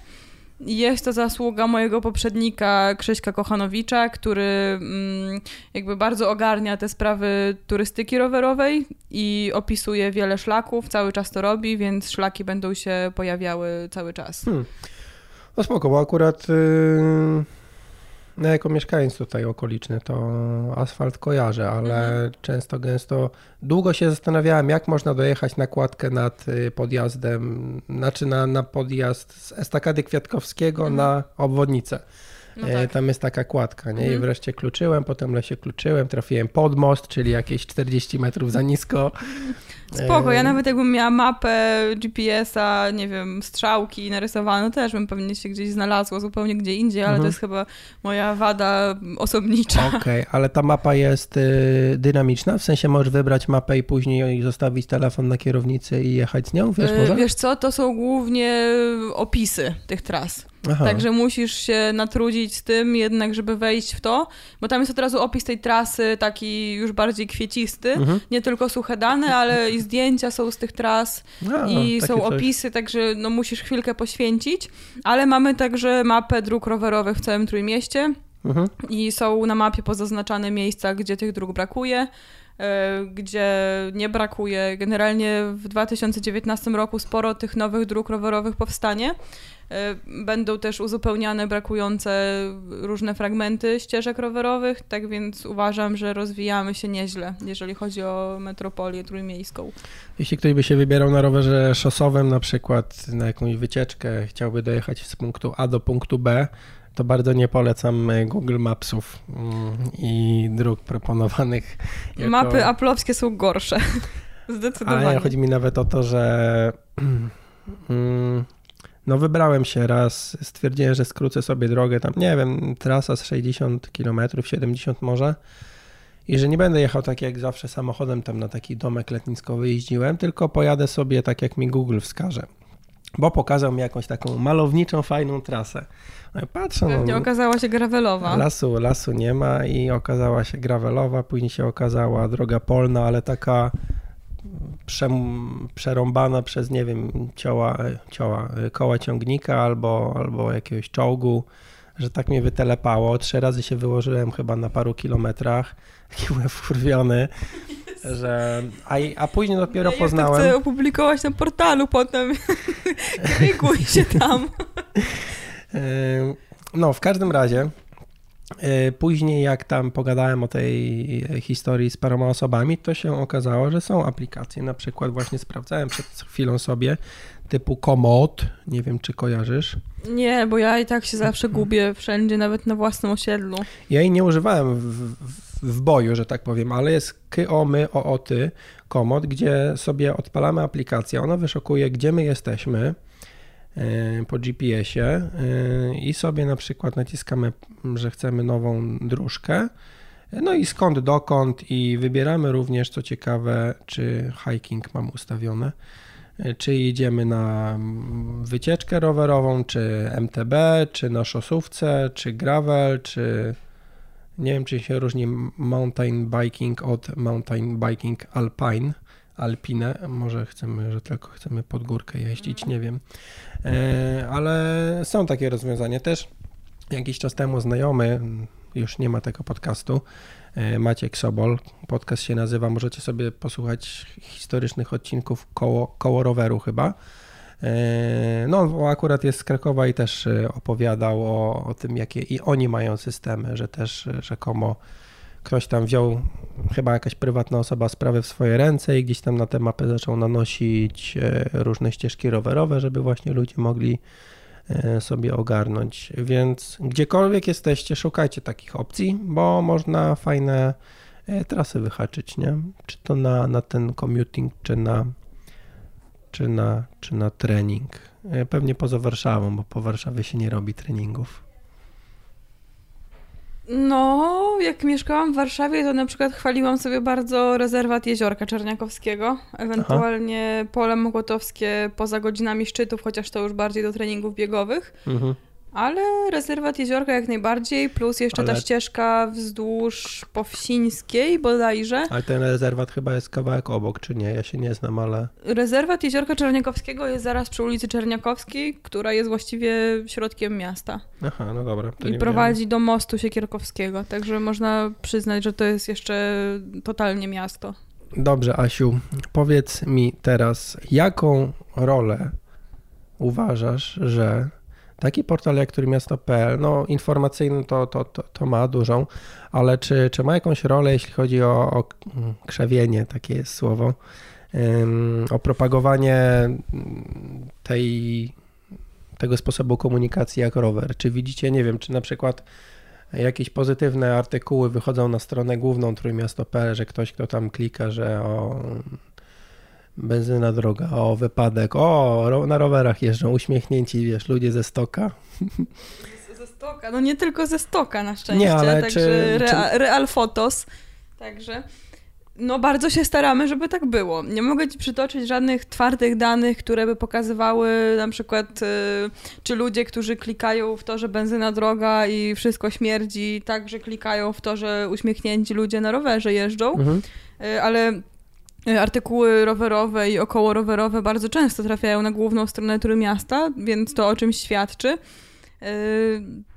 Jest to zasługa mojego poprzednika Krzyśka Kochanowicza, który mm, jakby bardzo ogarnia te sprawy turystyki rowerowej i opisuje wiele szlaków, cały czas to robi, więc szlaki będą się pojawiały cały czas. Hmm. No spoko, bo akurat yy, no jako mieszkaniec tutaj okoliczny to asfalt kojarzę, ale mhm. często, gęsto długo się zastanawiałem, jak można dojechać na kładkę nad y, podjazdem, znaczy na, na podjazd z estakady Kwiatkowskiego mhm. na obwodnicę. No e, tak. Tam jest taka kładka, nie? Mhm. I wreszcie kluczyłem, potem lesie kluczyłem, trafiłem pod most, czyli jakieś 40 metrów za nisko. [laughs] Spoko, ja nawet jakbym miała mapę GPS-a, nie wiem, strzałki narysowane, też bym pewnie się gdzieś znalazła, zupełnie gdzie indziej, ale mhm. to jest chyba moja wada osobnicza. Okej, okay, ale ta mapa jest y, dynamiczna, w sensie możesz wybrać mapę i później zostawić telefon na kierownicy i jechać z nią, wiesz y, może? Wiesz co, to są głównie opisy tych tras. Aha. Także musisz się natrudzić z tym jednak, żeby wejść w to, bo tam jest od razu opis tej trasy, taki już bardziej kwiecisty, mhm. nie tylko suche dane, ale i zdjęcia są z tych tras A, i są opisy, coś. także no musisz chwilkę poświęcić, ale mamy także mapę dróg rowerowych w całym Trójmieście mhm. i są na mapie pozaznaczane miejsca, gdzie tych dróg brakuje e, gdzie nie brakuje. Generalnie w 2019 roku sporo tych nowych dróg rowerowych powstanie. E, będą też uzupełniane brakujące różne fragmenty ścieżek rowerowych, tak więc uważam, że rozwijamy się nieźle, jeżeli chodzi o metropolię trójmiejską. Jeśli ktoś by się wybierał na rowerze szosowym, na przykład na jakąś wycieczkę, chciałby dojechać z punktu A do punktu B, to bardzo nie polecam Google Mapsów mm, i dróg proponowanych. [laughs] Jako... Mapy aplowskie są gorsze. [laughs] Zdecydowanie. Ale chodzi mi nawet o to, że [clears throat] mm, no wybrałem się raz, stwierdziłem, że skrócę sobie drogę tam, nie wiem, trasa z 60 km, 70 może i że nie będę jechał tak jak zawsze samochodem tam na taki domek letniskowy jeździłem, tylko pojadę sobie tak jak mi Google wskaże. Bo pokazał mi jakąś taką malowniczą, fajną trasę. No i patrzę, Pewnie no, okazała się gravelowa. Lasu, lasu nie ma i okazała się gravelowa, później się okazała droga polna, ale taka przerąbana przez, nie wiem, cioła, cioła, koła ciągnika albo, albo jakiegoś czołgu, że tak mnie wytelepało. Trzy razy się wyłożyłem chyba na paru kilometrach, [laughs] taki byłem wkurwiony, że... A, a później dopiero ja poznałem... Ja chcę opublikować na portalu potem. [laughs] Krykuj się tam. [laughs] No, w każdym razie później, jak tam pogadałem o tej historii z paroma osobami, to się okazało, że są aplikacje. Na przykład, właśnie sprawdzałem przed chwilą sobie typu Komoot. Nie wiem, czy kojarzysz. Nie, bo ja i tak się zawsze gubię wszędzie, nawet na własnym osiedlu. Ja jej nie używałem w, w, w boju, że tak powiem, ale jest KYOMY OOTY Komoot, gdzie sobie odpalamy aplikację. Ona wyszukuje, gdzie my jesteśmy E, po GPS-ie e, i sobie na przykład naciskamy, że chcemy nową dróżkę. No i skąd dokąd i wybieramy również, co ciekawe, czy hiking mam ustawione, e, czy idziemy na wycieczkę rowerową, czy MTB, czy na szosówce, czy gravel, czy Nie wiem, czy się różni mountain biking od mountain biking. Alpine, może chcemy, że tylko chcemy pod górkę jeździć, nie wiem. E, ale są takie rozwiązania też. Jakiś czas temu znajomy, już nie ma tego podcastu, e, Maciek Sobol, podcast się nazywa, możecie sobie posłuchać historycznych odcinków koło, koło roweru chyba. E, no, akurat jest z Krakowa i też opowiadał o, o tym, jakie i oni mają systemy, że też rzekomo ktoś tam wziął, chyba jakaś prywatna osoba, sprawę w swoje ręce i gdzieś tam na tę mapę zaczął nanosić e, różne ścieżki rowerowe, żeby właśnie ludzie mogli e, sobie ogarnąć. Więc gdziekolwiek jesteście, szukajcie takich opcji, bo można fajne e, trasy wyhaczyć, nie? Czy to na, na ten commuting, czy na, czy, na, czy na trening. Pewnie poza Warszawą, bo po Warszawie się nie robi treningów. No, jak mieszkałam w Warszawie, to na przykład chwaliłam sobie bardzo rezerwat Jeziorka Czerniakowskiego, ewentualnie Aha. pole Mokotowskie poza godzinami szczytów, chociaż to już bardziej do treningów biegowych. Mhm. Ale rezerwat Jeziorka jak najbardziej, plus jeszcze Ale... ta ścieżka wzdłuż Powsińskiej bodajże. Ale ten rezerwat chyba jest kawałek obok, czy nie? Ja się nie znam, ale... Rezerwat Jeziorka Czerniakowskiego jest zaraz przy ulicy Czerniakowskiej, która jest właściwie środkiem miasta. Aha, no dobra. I prowadzi do mostu Siekierkowskiego, także można przyznać, że to jest jeszcze totalnie miasto. Dobrze, Asiu, powiedz mi teraz, jaką rolę uważasz, że Taki portal jak Trójmiasto.pl, no informacyjny to, to, to, to, ma dużą, ale czy, czy ma jakąś rolę, jeśli chodzi o, o krzewienie, takie jest słowo, o propagowanie tej, tego sposobu komunikacji jak rower? Czy widzicie, nie wiem, czy na przykład jakieś pozytywne artykuły wychodzą na stronę główną Trójmiasto.pl, że ktoś, kto tam klika, że o benzyna droga, o wypadek, o na rowerach jeżdżą uśmiechnięci, wiesz, ludzie ze stoka. Ze stoka, no nie tylko ze stoka na szczęście, nie, ale także czy, rea, czy... real fotos, także no bardzo się staramy, żeby tak było. Nie mogę ci przytoczyć żadnych twardych danych, które by pokazywały na przykład, y, czy ludzie, którzy klikają w to, że benzyna droga i wszystko śmierdzi, także klikają w to, że uśmiechnięci ludzie na rowerze jeżdżą, mhm. Y, ale artykuły rowerowe i około rowerowe bardzo często trafiają na główną stronę miasta, więc to o czymś świadczy. E,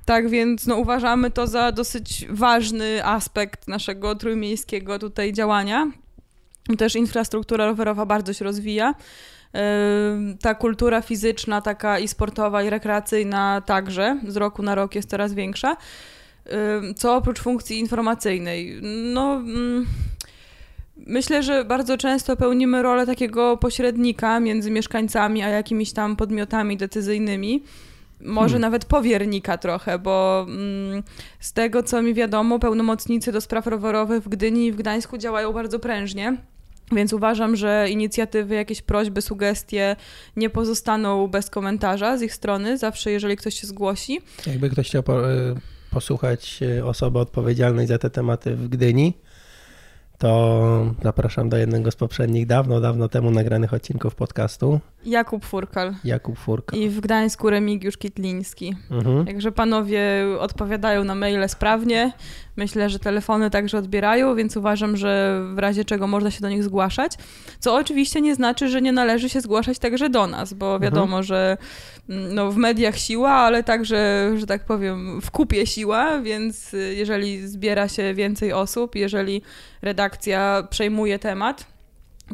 tak więc no, uważamy to za dosyć ważny aspekt naszego trójmiejskiego tutaj działania. Też infrastruktura rowerowa bardzo się rozwija. E, ta kultura fizyczna, taka i sportowa, i rekreacyjna także z roku na rok jest coraz większa. Co oprócz funkcji informacyjnej? No. Myślę, że bardzo często pełnimy rolę takiego pośrednika między mieszkańcami a jakimiś tam podmiotami decyzyjnymi. Może hmm. nawet powiernika trochę, bo mm, z tego co mi wiadomo, pełnomocnicy do spraw rowerowych w Gdyni i w Gdańsku działają bardzo prężnie. Więc uważam, że inicjatywy, jakieś prośby, sugestie nie pozostaną bez komentarza z ich strony, zawsze jeżeli ktoś się zgłosi. Jakby ktoś chciał po, y, posłuchać y, osoby odpowiedzialnej za te tematy w Gdyni, to zapraszam do jednego z poprzednich, dawno, dawno temu nagranych odcinków podcastu. Jakub Furkal. Jakub Furkal. I w Gdańsku Remigiusz Kitliński. Mhm. Także panowie odpowiadają na maile sprawnie. Myślę, że telefony także odbierają, więc uważam, że w razie czego można się do nich zgłaszać. Co oczywiście nie znaczy, że nie należy się zgłaszać także do nas, bo mhm. wiadomo, mhm. że mm, no, w mediach siła, ale także, że tak powiem, w kupie siła, więc jeżeli zbiera się więcej osób, jeżeli redakcja przejmuje temat,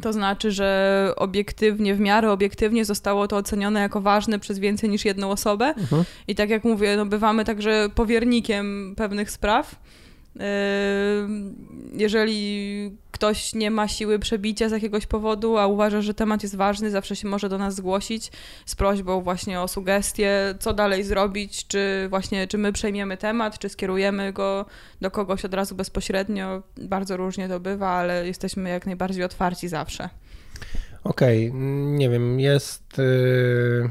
to znaczy, że obiektywnie, w miarę obiektywnie zostało to ocenione jako ważne przez więcej niż jedną osobę. Mhm. I tak jak mówię, no bywamy także powiernikiem pewnych spraw. Jeżeli ktoś nie ma siły przebicia z jakiegoś powodu, a uważa, że temat jest ważny, zawsze się może do nas zgłosić z prośbą właśnie o sugestie, co dalej zrobić, czy właśnie, czy my przejmiemy temat, czy skierujemy go do kogoś od razu bezpośrednio. Bardzo różnie to bywa, ale jesteśmy jak najbardziej otwarci zawsze. Okej, okay. nie wiem, jest... Yy...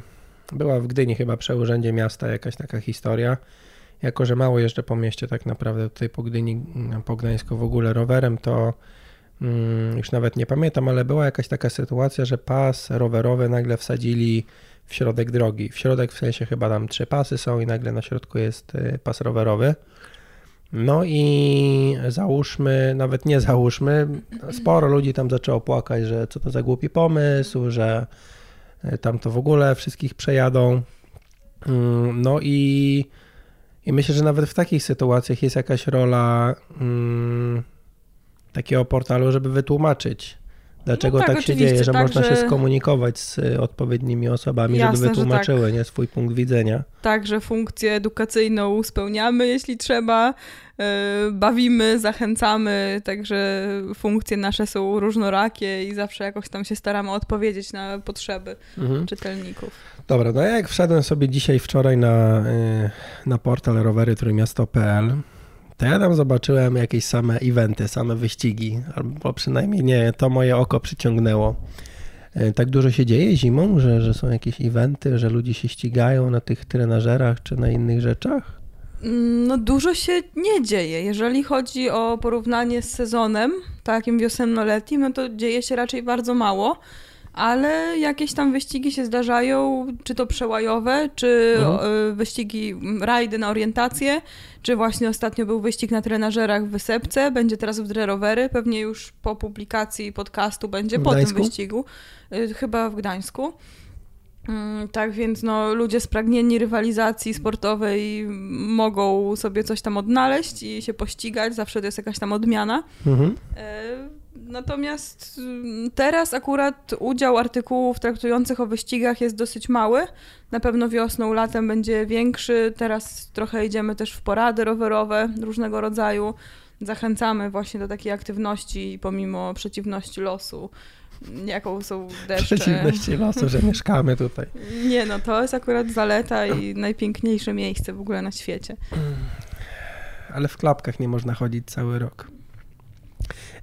Była w Gdyni chyba przy Urzędzie Miasta jakaś taka historia, jako że mało jeżdżę po mieście tak naprawdę tutaj po Gdyni, po Gdańsku w ogóle rowerem, to mm, już nawet nie pamiętam, ale była jakaś taka sytuacja, że pas rowerowy nagle wsadzili w środek drogi. W środek w sensie chyba tam trzy pasy są i nagle na środku jest y, pas rowerowy. No i załóżmy, nawet nie załóżmy, sporo ludzi tam zaczęło płakać, że co to za głupi pomysł, że e, tam to w ogóle wszystkich przejadą. Mm, no i, i myślę, że nawet w takich sytuacjach jest jakaś rola mm, takiego portalu, żeby wytłumaczyć, dlaczego No tak, tak, się dzieje, że tak, można się że- skomunikować z y, odpowiednimi osobami, Jasne, że żeby tak. wytłumaczyły nie, swój punkt widzenia. Także funkcję edukacyjną spełniamy, jeśli trzeba. yy, Bawimy, zachęcamy, także funkcje nasze są różnorakie i zawsze jakoś tam się staramy odpowiedzieć na potrzeby Mhm. czytelników. Dobra, no ja jak wszedłem sobie dzisiaj, wczoraj na, y, na portal rowery-trójmiasto.pl, to ja tam zobaczyłem jakieś same eventy, same wyścigi, albo przynajmniej nie, to moje oko przyciągnęło. Y, Tak dużo się dzieje zimą, że, że są jakieś eventy, że ludzie się ścigają na tych trenażerach czy na innych rzeczach? Mm, No dużo się nie dzieje. Jeżeli chodzi o porównanie z sezonem, takim wiosenno-letnim, no to dzieje się raczej bardzo mało, ale jakieś tam wyścigi się zdarzają, czy to przełajowe, czy Mhm. y, wyścigi, m, rajdy na orientację, czy właśnie ostatnio był wyścig na trenażerach w Wysepce, będzie teraz w Drerowery, pewnie już po publikacji podcastu będzie W po tym Gdańsku? wyścigu, y, chyba w Gdańsku. Mm, Tak więc no, ludzie spragnieni rywalizacji sportowej mogą sobie coś tam odnaleźć i się pościgać, zawsze to jest jakaś tam odmiana. Mhm. Natomiast mm, teraz akurat udział artykułów traktujących o wyścigach jest dosyć mały. Na pewno wiosną, latem będzie większy. Teraz trochę idziemy też w porady rowerowe różnego rodzaju. Zachęcamy właśnie do takiej aktywności pomimo przeciwności losu, jaką są deszcze. Przeciwności losu, że [laughs] mieszkamy tutaj. Nie no, to jest akurat zaleta i najpiękniejsze miejsce w ogóle na świecie. Ale w klapkach nie można chodzić cały rok.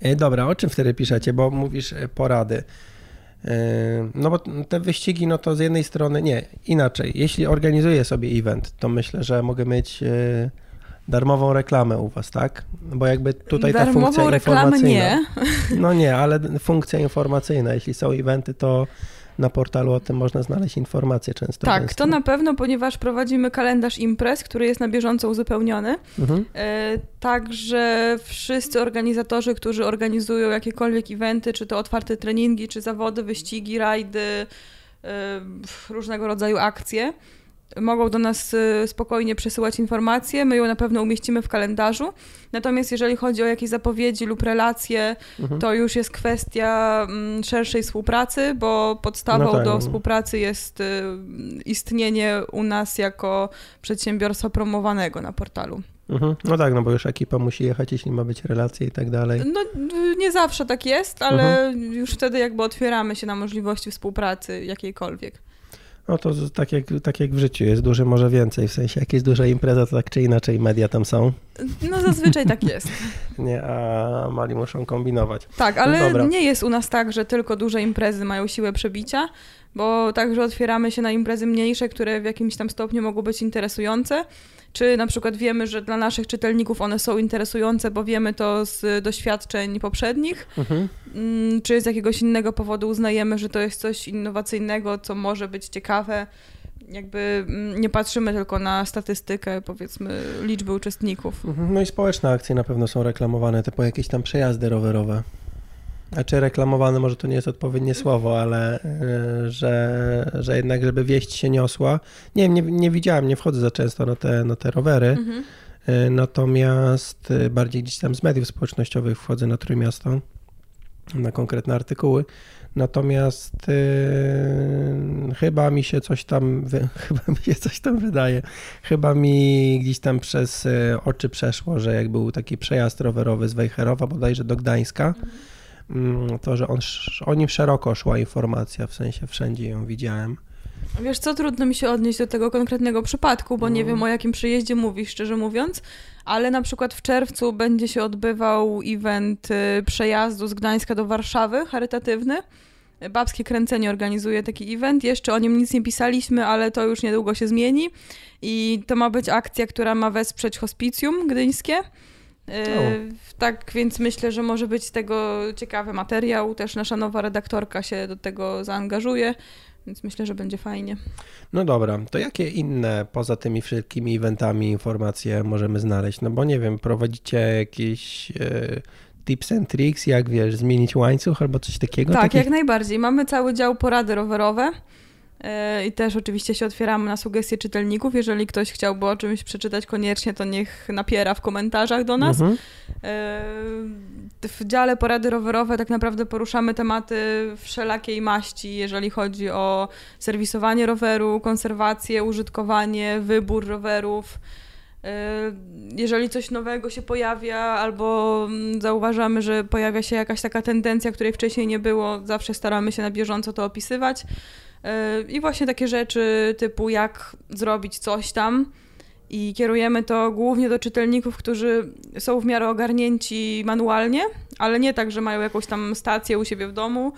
E, Dobra, o czym wtedy piszecie? Bo mówisz e, porady. E, No bo te wyścigi, no to z jednej strony, nie, inaczej. Jeśli organizuję sobie event, to myślę, że mogę mieć darmową reklamę u was, tak? Bo jakby tutaj ta Darmową funkcja informacyjna. nie. No nie, ale funkcja informacyjna. Jeśli są eventy, to na portalu o tym można znaleźć informacje często. Tak, to na pewno, ponieważ prowadzimy kalendarz imprez, który jest na bieżąco uzupełniony. Mhm. E, Także wszyscy organizatorzy, którzy organizują jakiekolwiek eventy, czy to otwarte treningi, czy zawody, wyścigi, rajdy, e, różnego rodzaju akcje, mogą do nas e, spokojnie przesyłać informacje. My ją na pewno umieścimy w kalendarzu. Natomiast jeżeli chodzi o jakieś zapowiedzi lub relacje, Mhm. to już jest kwestia mm, szerszej współpracy, bo podstawą No tak, do no. współpracy jest y, istnienie u nas jako przedsiębiorstwa promowanego na portalu. Mhm. No tak, no bo już ekipa musi jechać, jeśli ma być relacje i tak dalej. No y, nie zawsze tak jest, ale Mhm. już wtedy jakby otwieramy się na możliwości współpracy jakiejkolwiek. No to tak jak, tak jak w życiu, jest duży, może więcej, w sensie jak jest duża impreza, to tak czy inaczej media tam są, No zazwyczaj tak jest. [laughs] nie, a mali muszą kombinować. Tak, ale Dobra. nie jest u nas tak, że tylko duże imprezy mają siłę przebicia, bo także otwieramy się na imprezy mniejsze, które w jakimś tam stopniu mogą być interesujące. Czy na przykład wiemy, że dla naszych czytelników one są interesujące, bo wiemy to z doświadczeń poprzednich, Mhm. Mm, czy z jakiegoś innego powodu uznajemy, że to jest coś innowacyjnego, co może być ciekawe. Jakby mm, nie patrzymy tylko na statystykę, powiedzmy, liczby uczestników. Mhm. No i społeczne akcje na pewno są reklamowane, typu jakieś tam przejazdy rowerowe. Znaczy reklamowane może to nie jest odpowiednie słowo, ale y, że, że jednak żeby wieść się niosła. Nie nie, nie widziałem, nie wchodzę za często na te, na te rowery, Mhm. y, natomiast y, bardziej gdzieś tam z mediów społecznościowych wchodzę na Trójmiasto, na konkretne artykuły. Natomiast y, chyba mi się coś tam, wy, [laughs] chyba mi się coś tam wydaje. Chyba mi gdzieś tam przez y, oczy przeszło, że jak był taki przejazd rowerowy z Wejherowa bodajże do Gdańska, mm, to, że on, o nim szeroko szła informacja, w sensie wszędzie ją widziałem. Wiesz co, trudno mi się odnieść do tego konkretnego przypadku, bo nie Mm. wiem o jakim przyjeździe mówisz, szczerze mówiąc, ale na przykład w czerwcu będzie się odbywał event y, przejazdu z Gdańska do Warszawy, charytatywny. Babskie Kręcenie organizuje taki event. Jeszcze o nim nic nie pisaliśmy, ale to już niedługo się zmieni. I to ma być akcja, która ma wesprzeć hospicjum gdyńskie. Y, Tak, więc myślę, że może być z tego ciekawy materiał. Też nasza nowa redaktorka się do tego zaangażuje, Więc myślę, że będzie fajnie. No dobra, to jakie inne poza tymi wszystkimi eventami informacje możemy znaleźć? No bo nie wiem, prowadzicie jakieś e, tips and tricks, jak wiesz, zmienić łańcuch albo coś takiego? Tak, Takich- jak najbardziej. Mamy cały dział porady rowerowe. E, I też oczywiście się otwieramy na sugestie czytelników. Jeżeli ktoś chciałby o czymś przeczytać koniecznie, to niech napiera w komentarzach do nas. Mhm. E, W dziale porady rowerowe tak naprawdę poruszamy tematy wszelakiej maści, jeżeli chodzi o serwisowanie roweru, konserwację, użytkowanie, wybór rowerów. E, Jeżeli coś nowego się pojawia, albo mm, zauważamy, że pojawia się jakaś taka tendencja, której wcześniej nie było, zawsze staramy się na bieżąco to opisywać. E, I właśnie takie rzeczy typu jak zrobić coś tam. I kierujemy to głównie do czytelników, którzy są w miarę ogarnięci manualnie, ale nie tak, że mają jakąś tam stację u siebie w domu,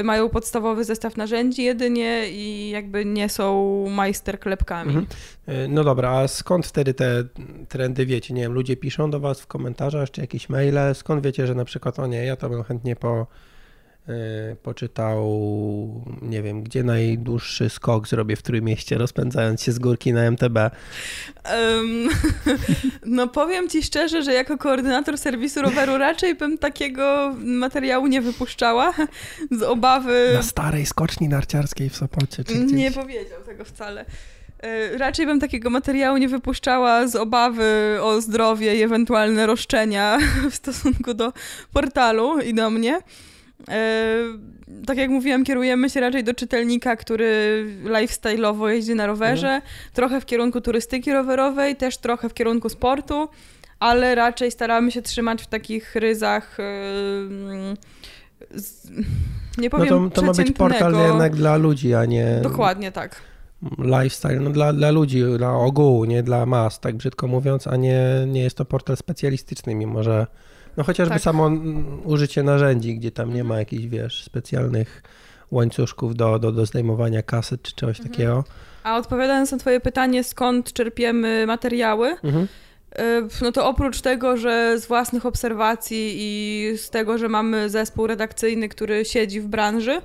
y, mają podstawowy zestaw narzędzi jedynie i jakby nie są majsterklepkami. Mhm. E, No dobra, a skąd wtedy te trendy wiecie? Nie wiem, ludzie piszą do was w komentarzach czy jakieś maile, skąd wiecie, że na przykład, o nie, ja to bym chętnie po, poczytał, nie wiem, gdzie najdłuższy skok zrobię w Trójmieście, rozpędzając się z górki na MTB. Em, [laughs] no powiem ci szczerze, że jako koordynator serwisu roweru raczej bym takiego materiału nie wypuszczała z obawy... Na starej skoczni narciarskiej w Sopocie. Czy. Nie powiedział tego wcale. E, Raczej bym takiego materiału nie wypuszczała z obawy o zdrowie i ewentualne roszczenia [laughs] w stosunku do portalu i do mnie. E, Tak jak mówiłam, kierujemy się raczej do czytelnika, który lifestyle'owo jeździ na rowerze, trochę w kierunku turystyki rowerowej, też trochę w kierunku sportu, ale raczej staramy się trzymać w takich ryzach. e, z- Nie No powiem to, to ma być portal jednak dla ludzi, a nie Dokładnie tak. Lifestyle, no dla, dla ludzi, dla ogółu, nie dla mas, tak brzydko mówiąc, a nie, nie jest to portal specjalistyczny, mimo że no chociażby Tak. samo użycie narzędzi, gdzie tam nie ma jakichś, wiesz, specjalnych łańcuszków do, do, do zdejmowania kaset czy czegoś Mhm. takiego. A odpowiadając na Twoje pytanie, skąd czerpiemy materiały, Mhm. y, no to oprócz tego, że z własnych obserwacji i z tego, że mamy zespół redakcyjny, który siedzi w branży,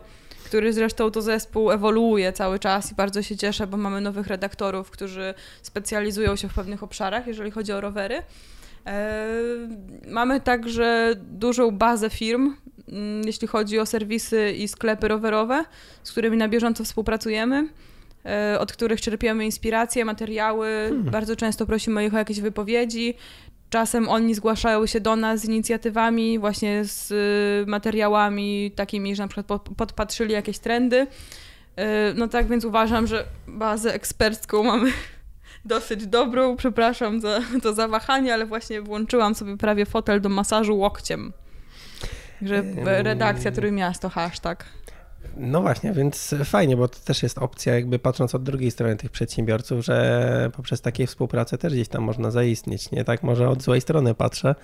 który zresztą to zespół ewoluuje cały czas i bardzo się cieszę, bo mamy nowych redaktorów, którzy specjalizują się w pewnych obszarach, jeżeli chodzi o rowery. E, Mamy także dużą bazę firm, mm, jeśli chodzi o serwisy i sklepy rowerowe, z którymi na bieżąco współpracujemy, e, od których czerpiemy inspiracje, materiały. Bardzo często prosimy ich o jakieś wypowiedzi. Czasem oni zgłaszają się do nas z inicjatywami, właśnie z y, materiałami takimi, że na przykład po- podpatrzyli jakieś trendy. E, No tak więc uważam, że bazę ekspercką mamy [laughs] dosyć dobrą. Przepraszam za to zawahanie, ale właśnie włączyłam sobie prawie fotel do masażu łokciem. Że redakcja Trójmiasto hashtag. No właśnie, więc fajnie, bo to też jest opcja, jakby patrząc od drugiej strony tych przedsiębiorców, że poprzez takie współpracę też gdzieś tam można zaistnieć, nie? Tak może od złej strony patrzę.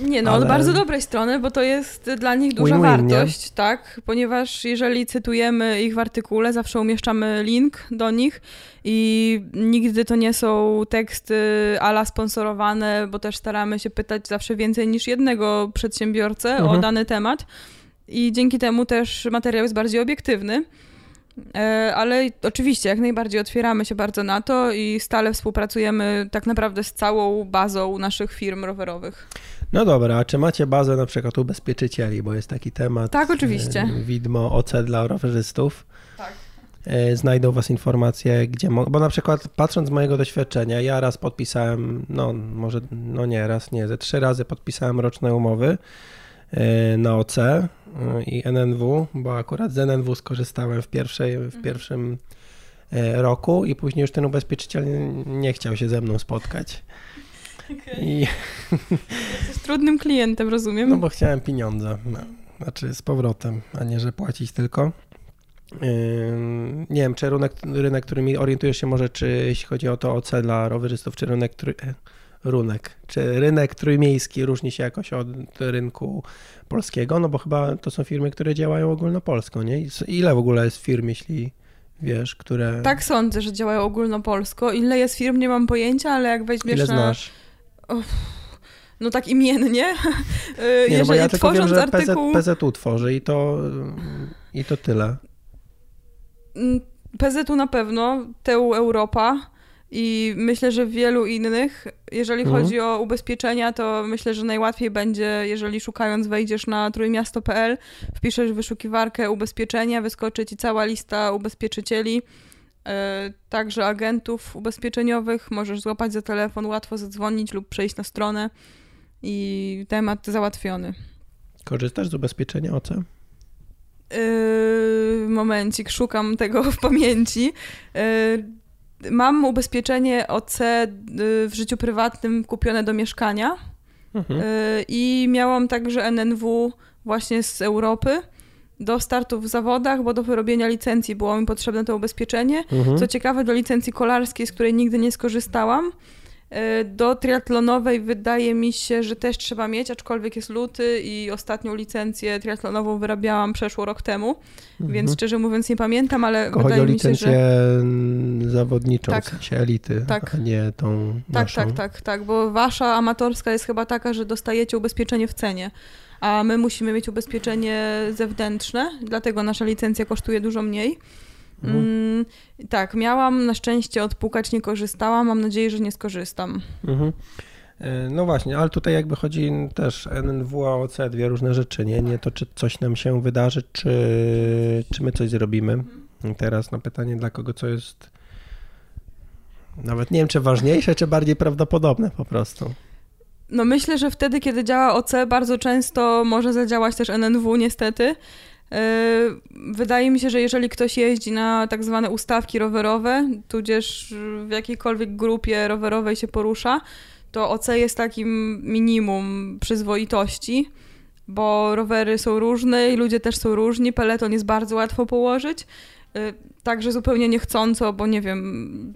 Nie, no Ale- od bardzo dobrej strony, bo to jest dla nich duża Win-win, nie? wartość, tak? Ponieważ jeżeli cytujemy ich w artykule, zawsze umieszczamy link do nich i nigdy to nie są teksty ala sponsorowane, bo też staramy się pytać zawsze więcej niż jednego przedsiębiorcę o Mhm. dany temat. I dzięki temu też materiał jest bardziej obiektywny. E, Ale oczywiście, jak najbardziej otwieramy się bardzo na to i stale współpracujemy tak naprawdę z całą bazą naszych firm rowerowych. No dobra, a czy macie bazę na przykład ubezpieczycieli, bo jest taki temat. Tak, oczywiście. e, Widmo OC dla rowerzystów. Tak. E, Znajdą was informacje, gdzie Bo na przykład patrząc z mojego doświadczenia, ja raz podpisałem, no może, no nie, raz nie, ze trzy razy podpisałem roczne umowy na OC e, i NNW, bo akurat z NNW skorzystałem w, pierwszej, w pierwszym e, roku i później już ten ubezpieczyciel nie chciał się ze mną spotkać. I, [laughs] Jesteś trudnym klientem, rozumiem? no bo chciałem pieniądze, no, znaczy z powrotem, a nie, że płacić tylko. Nie wiem, czy rynek, rynek, którymi orientujesz się może, czy jeśli chodzi o to OC dla rowerzystów, czy rynek, e, runek, czy rynek trójmiejski różni się jakoś od rynku polskiego, no bo chyba to są firmy, które działają ogólnopolsko, nie? Ile w ogóle jest firm, jeśli wiesz, które... Tak sądzę, że działają ogólnopolsko. Ile jest firm, nie mam pojęcia, ale jak weźmiesz Ile na... znasz? No tak imiennie. [laughs] Nie, no Jeżeli ja tylko wiem, tworząc że artykuł... PZ, PZU tworzy i to, i to tyle. Mm, PZU na pewno, TU Europa i myślę, że wielu innych. Jeżeli Mhm. chodzi o ubezpieczenia, to myślę, że najłatwiej będzie, jeżeli szukając wejdziesz na trójmiasto.pl, wpiszesz w wyszukiwarkę ubezpieczenia, wyskoczy ci cała lista ubezpieczycieli, e, także agentów ubezpieczeniowych. Możesz złapać za telefon, łatwo zadzwonić lub przejść na stronę i temat załatwiony. Korzystasz z ubezpieczenia OC? Yy, momencik, szukam tego w pamięci. Yy, mam ubezpieczenie OC yy, w życiu prywatnym kupione do mieszkania Mhm. yy, i miałam także NNW właśnie z Europy do startu w zawodach, bo do wyrobienia licencji było mi potrzebne to ubezpieczenie. Mhm. Co ciekawe, do licencji kolarskiej, z której nigdy nie skorzystałam. Yy, Do triatlonowej wydaje mi się, że też trzeba mieć, aczkolwiek jest luty i ostatnią licencję triatlonową wyrabiałam przeszło rok temu, więc Mhm. szczerze mówiąc nie pamiętam, ale Tylko wydaje mi się, licencję że... zawodniczą, Tak. w sensie elity, Tak. a nie tą Tak, naszą. tak, tak, tak, bo wasza amatorska jest chyba taka, że dostajecie ubezpieczenie w cenie, a my musimy mieć ubezpieczenie zewnętrzne, dlatego nasza licencja kosztuje dużo mniej. Mhm. Mm, tak, miałam na szczęście odpukać, nie korzystałam, mam nadzieję, że nie skorzystam. Mhm. E, No właśnie, ale tutaj jakby chodzi też NNW, AOC, dwie różne rzeczy, nie? Nie to, czy coś nam się wydarzy, czy, czy my coś zrobimy. I teraz na pytanie, dla kogo co jest nawet nie wiem, czy ważniejsze, czy bardziej prawdopodobne po prostu. No myślę, że wtedy, kiedy działa OC, bardzo często może zadziałać też NNW niestety. Yy, Wydaje mi się, że jeżeli ktoś jeździ na tak zwane ustawki rowerowe, tudzież w jakiejkolwiek grupie rowerowej się porusza, to OC jest takim minimum przyzwoitości, bo rowery są różne i ludzie też są różni, peleton jest bardzo łatwo położyć. Yy, Także zupełnie niechcąco, bo nie wiem,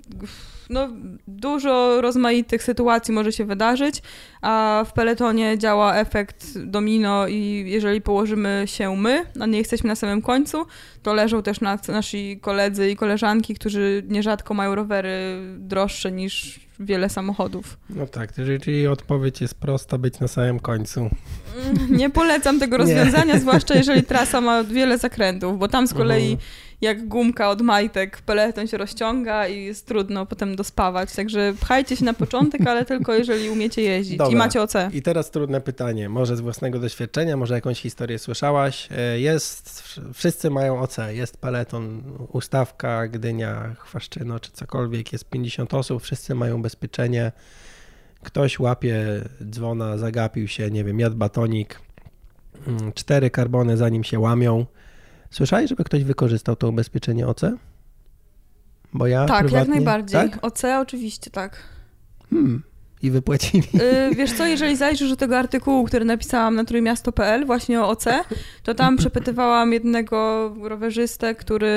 no dużo rozmaitych sytuacji może się wydarzyć, a w peletonie działa efekt domino i jeżeli położymy się my, a nie jesteśmy na samym końcu, to leżą też na, nasi koledzy i koleżanki, którzy nierzadko mają rowery droższe niż wiele samochodów. No tak, czyli, odpowiedź jest prosta, być na samym końcu. Mm, Nie polecam tego [laughs] rozwiązania, zwłaszcza jeżeli trasa ma wiele zakrętów, bo tam z kolei Mhm. Jak gumka od majtek peleton się rozciąga i jest trudno potem dospawać. Także pchajcie się na początek, ale tylko jeżeli umiecie jeździć i Dobra. macie OC. I teraz trudne pytanie, może z własnego doświadczenia, może jakąś historię słyszałaś. E, Jest, wszyscy mają OC, jest peleton, ustawka, Gdynia, Chwaszczyno czy cokolwiek, jest 50 osób, wszyscy mają bezpieczenie. Ktoś łapie dzwona, zagapił się, nie wiem, jadł batonik, mm, cztery karbony zanim się łamią. Słyszałeś, żeby ktoś wykorzystał to ubezpieczenie OC? Bo ja Tak, jak prywatnie- najbardziej. Tak? OC oczywiście tak. Hmm. I wypłacili. Yy, wiesz co, jeżeli zajrzysz do tego artykułu, który napisałam na trójmiasto.pl właśnie o OC, to tam przepytywałam jednego rowerzystę, który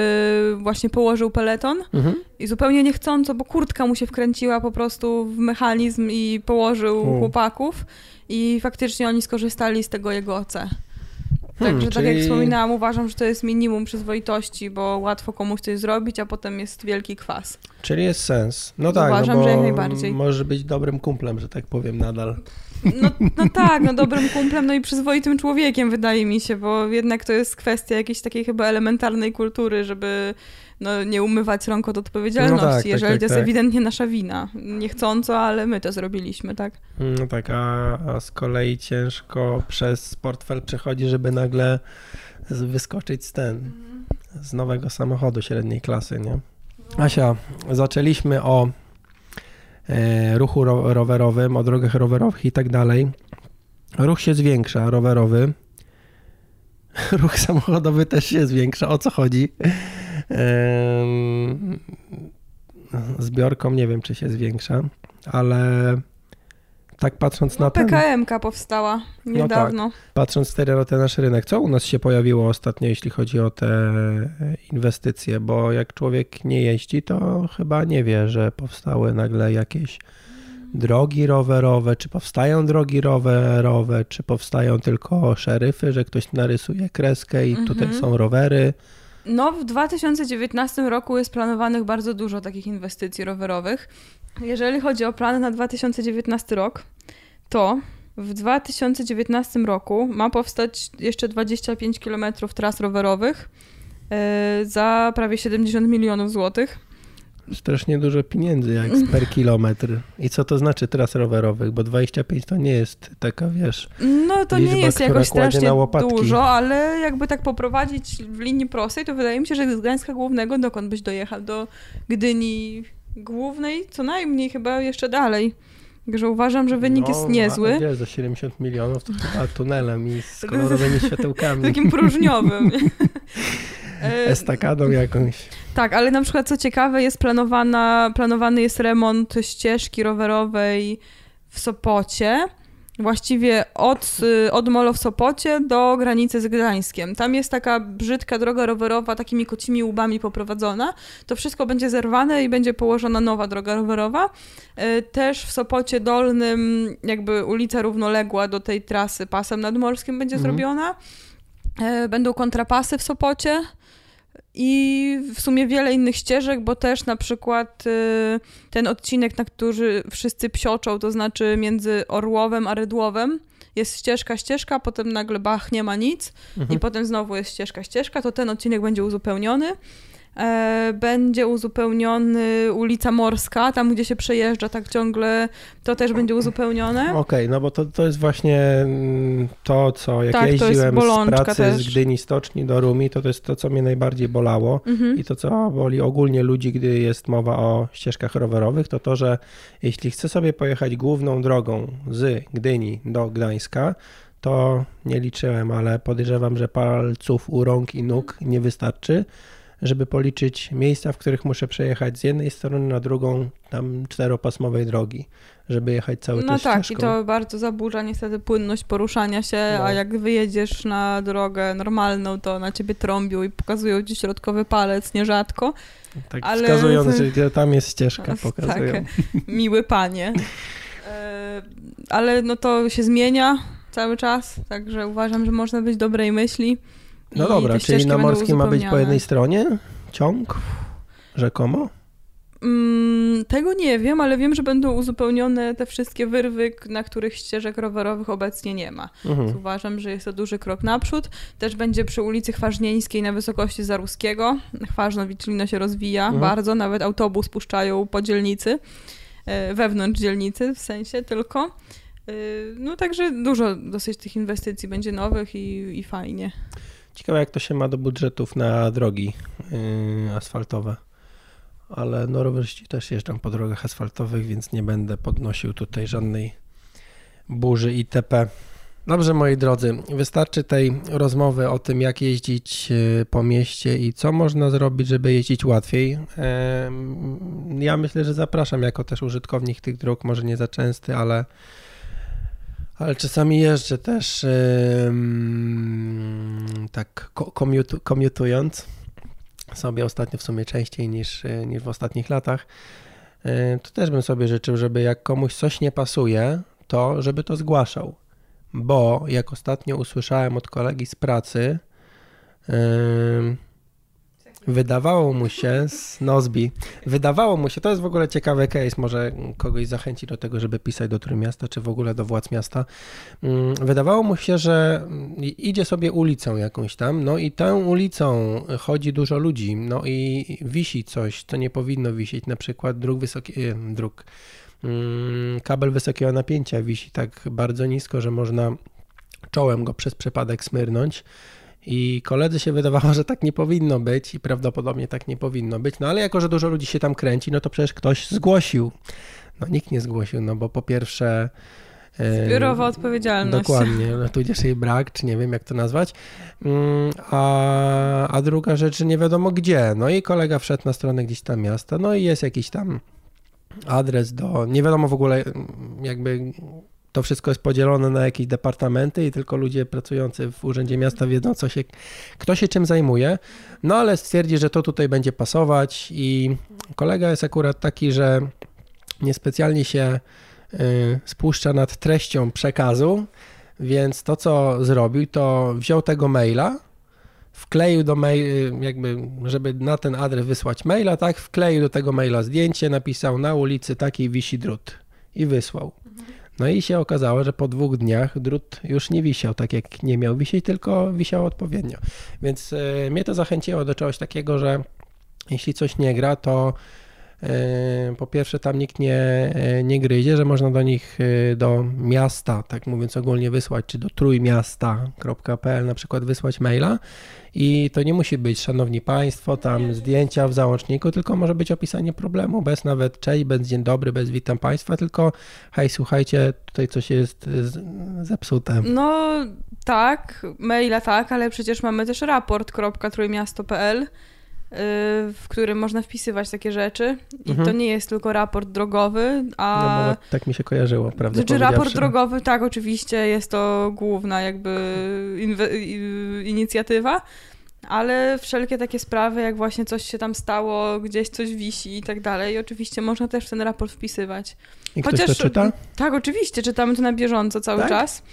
właśnie położył peleton Mhm. i zupełnie niechcąco, bo kurtka mu się wkręciła po prostu w mechanizm i położył U. chłopaków i faktycznie oni skorzystali z tego jego OC. Hmm, Także tak jak czyli- wspominałam, uważam, że to jest minimum przyzwoitości, bo łatwo komuś coś zrobić, a potem jest wielki kwas. Czyli jest sens. No tak, Uważam, no że jak najbardziej. może być dobrym kumplem, że tak powiem nadal. No, no [laughs] tak, no dobrym kumplem, no i przyzwoitym człowiekiem wydaje mi się, bo jednak to jest kwestia jakiejś takiej chyba elementarnej kultury, żeby no, nie umywać rąk od odpowiedzialności, No tak, tak, jeżeli tak, to jest tak. ewidentnie nasza wina. Niechcąco, ale my to zrobiliśmy, tak? No tak, a, a z kolei ciężko przez portfel przechodzi, żeby nagle wyskoczyć z ten, z nowego samochodu średniej klasy, nie? Asia, zaczęliśmy o e, ruchu ro, rowerowym, o drogach rowerowych i tak dalej. Ruch się zwiększa, rowerowy. [laughs] Ruch samochodowy też się zwiększa. O co chodzi? Zbiorką nie wiem, czy się zwiększa, ale tak patrząc na No, ten, PKM-ka powstała niedawno. patrząc wtedy na ten nasz rynek, co u nas się pojawiło ostatnio, jeśli chodzi o te inwestycje, bo jak człowiek nie jeździ, to chyba nie wie, że powstały nagle jakieś drogi rowerowe, czy powstają drogi rowerowe, czy powstają tylko szeryfy, że ktoś narysuje kreskę i tutaj Mhm. są rowery. No, w 2019 roku jest planowanych bardzo dużo takich inwestycji rowerowych. Jeżeli chodzi o plany na 2019 rok, to w 2019 roku ma powstać jeszcze 25 km tras rowerowych e, za prawie 70 milionów złotych. Strasznie dużo pieniędzy jak per kilometr. I co to znaczy tras rowerowych? Bo 25 to nie jest taka, wiesz. No to liczba, nie jest jakoś strasznie dużo, ale jakby tak poprowadzić w linii prostej, to wydaje mi się, że z Gdańska Głównego dokąd byś dojechał? Do Gdyni Głównej? Co najmniej chyba jeszcze dalej. Także uważam, że wynik no, jest niezły. Wiesz, za 70 milionów to chyba tunelem i z kolorowymi [laughs] światełkami. Takim próżniowym. [laughs] E, Estakadą jakąś. Tak, ale na przykład co ciekawe, jest planowana, planowany jest remont ścieżki rowerowej w Sopocie. Właściwie od, y, od Molo w Sopocie do granicy z Gdańskiem. Tam jest taka brzydka droga rowerowa, takimi kocimi łbami poprowadzona. To wszystko będzie zerwane i będzie położona nowa droga rowerowa. Y, Też w Sopocie Dolnym, jakby ulica równoległa do tej trasy pasem nadmorskim będzie Mhm. zrobiona. Y, Będą kontrapasy w Sopocie. I w sumie wiele innych ścieżek, bo też na przykład y, ten odcinek, na który wszyscy psioczą, to znaczy między Orłowem a Rydłowem, jest ścieżka, ścieżka, potem nagle bach, nie ma nic Mhm. i potem znowu jest ścieżka, ścieżka, to ten odcinek będzie uzupełniony. E, będzie uzupełniony ulica Morska, tam gdzie się przejeżdża tak ciągle, to też będzie uzupełnione. Okej, no bo to, to jest właśnie mm, to, co jak Tak, jeździłem z pracy też. z Gdyni Stoczni do Rumi, to to jest to, co mnie najbardziej bolało Mhm. i to, co boli ogólnie ludzi, gdy jest mowa o ścieżkach rowerowych, to to, że jeśli chcę sobie pojechać główną drogą z Gdyni do Gdańska, to nie liczyłem, ale podejrzewam, że palców u rąk i nóg nie wystarczy, żeby policzyć miejsca, w których muszę przejechać z jednej strony na drugą tam czteropasmowej drogi, żeby jechać cały No czas tak, ścieżką. i to bardzo zaburza niestety płynność poruszania się, No. a jak wyjedziesz na drogę normalną, to na ciebie trąbią i pokazują ci środkowy palec nierzadko. Tak ale- wskazując, [laughs] że tam jest ścieżka, Tak, pokazują. [laughs] miły panie. [laughs] E, ale no to się zmienia cały czas, także uważam, że można być dobrej myśli. No dobra, czyli na morskim ma być po jednej stronie ciąg, rzekomo? Mm, tego nie wiem, ale wiem, że będą uzupełnione te wszystkie wyrwy, na których ścieżek rowerowych obecnie nie ma. Mhm. Uważam, że jest to duży krok naprzód. Też będzie przy ulicy Chważnieńskiej na wysokości Zaruskiego. Chważno Wiczlino się rozwija Mhm. bardzo, nawet autobus puszczają po dzielnicy, e, wewnątrz dzielnicy w sensie tylko. E, No także dużo dosyć tych inwestycji będzie nowych i, i fajnie. Ciekawe, jak to się ma do budżetów na drogi yy, asfaltowe. Ale no rowerzyści też jeżdżą po drogach asfaltowych, więc nie będę podnosił tutaj żadnej burzy itp. Dobrze, moi drodzy, wystarczy tej rozmowy o tym, jak jeździć yy, po mieście i co można zrobić, żeby jeździć łatwiej. Ja myślę, że zapraszam jako też użytkownik tych dróg, może nie za częsty, ale ale czasami jeżdżę też ym, tak ko- komiutu, komiutując sobie ostatnio w sumie częściej niż, niż w ostatnich latach. Y, To też bym sobie życzył, żeby jak komuś coś nie pasuje, to żeby to zgłaszał. Bo jak ostatnio usłyszałem od kolegi z pracy, wydawało mu się z Nozbi, wydawało mu się, to jest w ogóle ciekawy case, może kogoś zachęci do tego, żeby pisać do Trójmiasta, czy w ogóle do władz miasta. Mm, Wydawało mu się, że mm, idzie sobie ulicą jakąś tam, no i tą ulicą chodzi dużo ludzi, no i wisi coś, co nie powinno wisieć, na przykład dróg wysoki, e, dróg, mm, kabel wysokiego napięcia wisi tak bardzo nisko, że można czołem go przez przypadek smyrnąć. I koledzy się wydawało, że tak nie powinno być i prawdopodobnie tak nie powinno być. No ale jako, że dużo ludzi się tam kręci, no to przecież ktoś zgłosił. No nikt nie zgłosił, no bo po pierwsze... e, Zbiorowa odpowiedzialność. Dokładnie, [laughs] no, tudzież jej brak, czy nie wiem jak to nazwać. Mm, A, a druga rzecz, że nie wiadomo gdzie. No i kolega wszedł na stronę gdzieś tam miasta, no i jest jakiś tam adres do. Nie wiadomo w ogóle, mm, jakby to wszystko jest podzielone na jakieś departamenty i tylko ludzie pracujący w Urzędzie Miasta wiedzą, co się, kto się czym zajmuje. No ale stwierdzi, że to tutaj będzie pasować i kolega jest akurat taki, że niespecjalnie się y, spuszcza nad treścią przekazu, więc to, co zrobił, to wziął tego maila, wkleił do mail, jakby, żeby na ten adres wysłać maila, tak, wkleił do tego maila zdjęcie, napisał na ulicy takiej wisi drut i wysłał. No i się okazało, że po dwóch dniach drut już nie wisiał tak, jak nie miał wisieć, tylko wisiał odpowiednio. Więc y, mnie to zachęciło do czegoś takiego, że jeśli coś nie gra, to E, po pierwsze, tam nikt nie, e, nie gryzie, że można do nich, e, do miasta, tak mówiąc ogólnie, wysłać, czy do trójmiasta.pl na przykład wysłać maila. I to nie musi być, szanowni państwo, tam zdjęcia w załączniku, tylko może być opisanie problemu, bez nawet cześć, bez dzień dobry, bez witam państwa, tylko hej, słuchajcie, tutaj coś jest zepsute. No tak, maila tak, ale przecież mamy też raport.trójmiasto.pl w którym można wpisywać takie rzeczy i mhm. to nie jest tylko raport drogowy, a... No bo tak mi się kojarzyło, prawda? Znaczy raport drogowy, tak, oczywiście jest to główna jakby inicjatywa, ale wszelkie takie sprawy, jak właśnie coś się tam stało, gdzieś coś wisi i tak dalej, oczywiście można też w ten raport wpisywać. I Chociaż, ktoś to czyta? Tak, oczywiście, czytamy to na bieżąco cały tak? czas.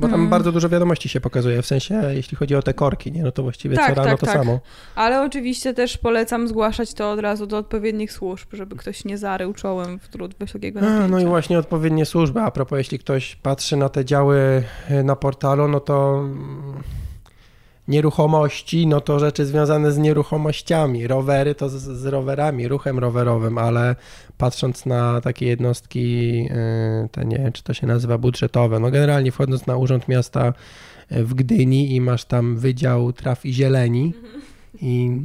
Bo tam mm. bardzo dużo wiadomości się pokazuje, w sensie jeśli chodzi o te korki, nie? no to właściwie tak, co rano tak, to tak. samo. Ale oczywiście też polecam zgłaszać to od razu do odpowiednich służb, żeby ktoś nie zarył czołem w trud wysokiego napięcia. A, no i właśnie odpowiednie służby. A propos, jeśli ktoś patrzy na te działy na portalu, no to nieruchomości, no to rzeczy związane z nieruchomościami. Rowery to z, z, rowerami, ruchem rowerowym, ale patrząc na takie jednostki, y, te nie wiem, czy to się nazywa budżetowe, no generalnie wchodząc na Urząd Miasta y, w Gdyni i masz tam Wydział Traw i Zieleni i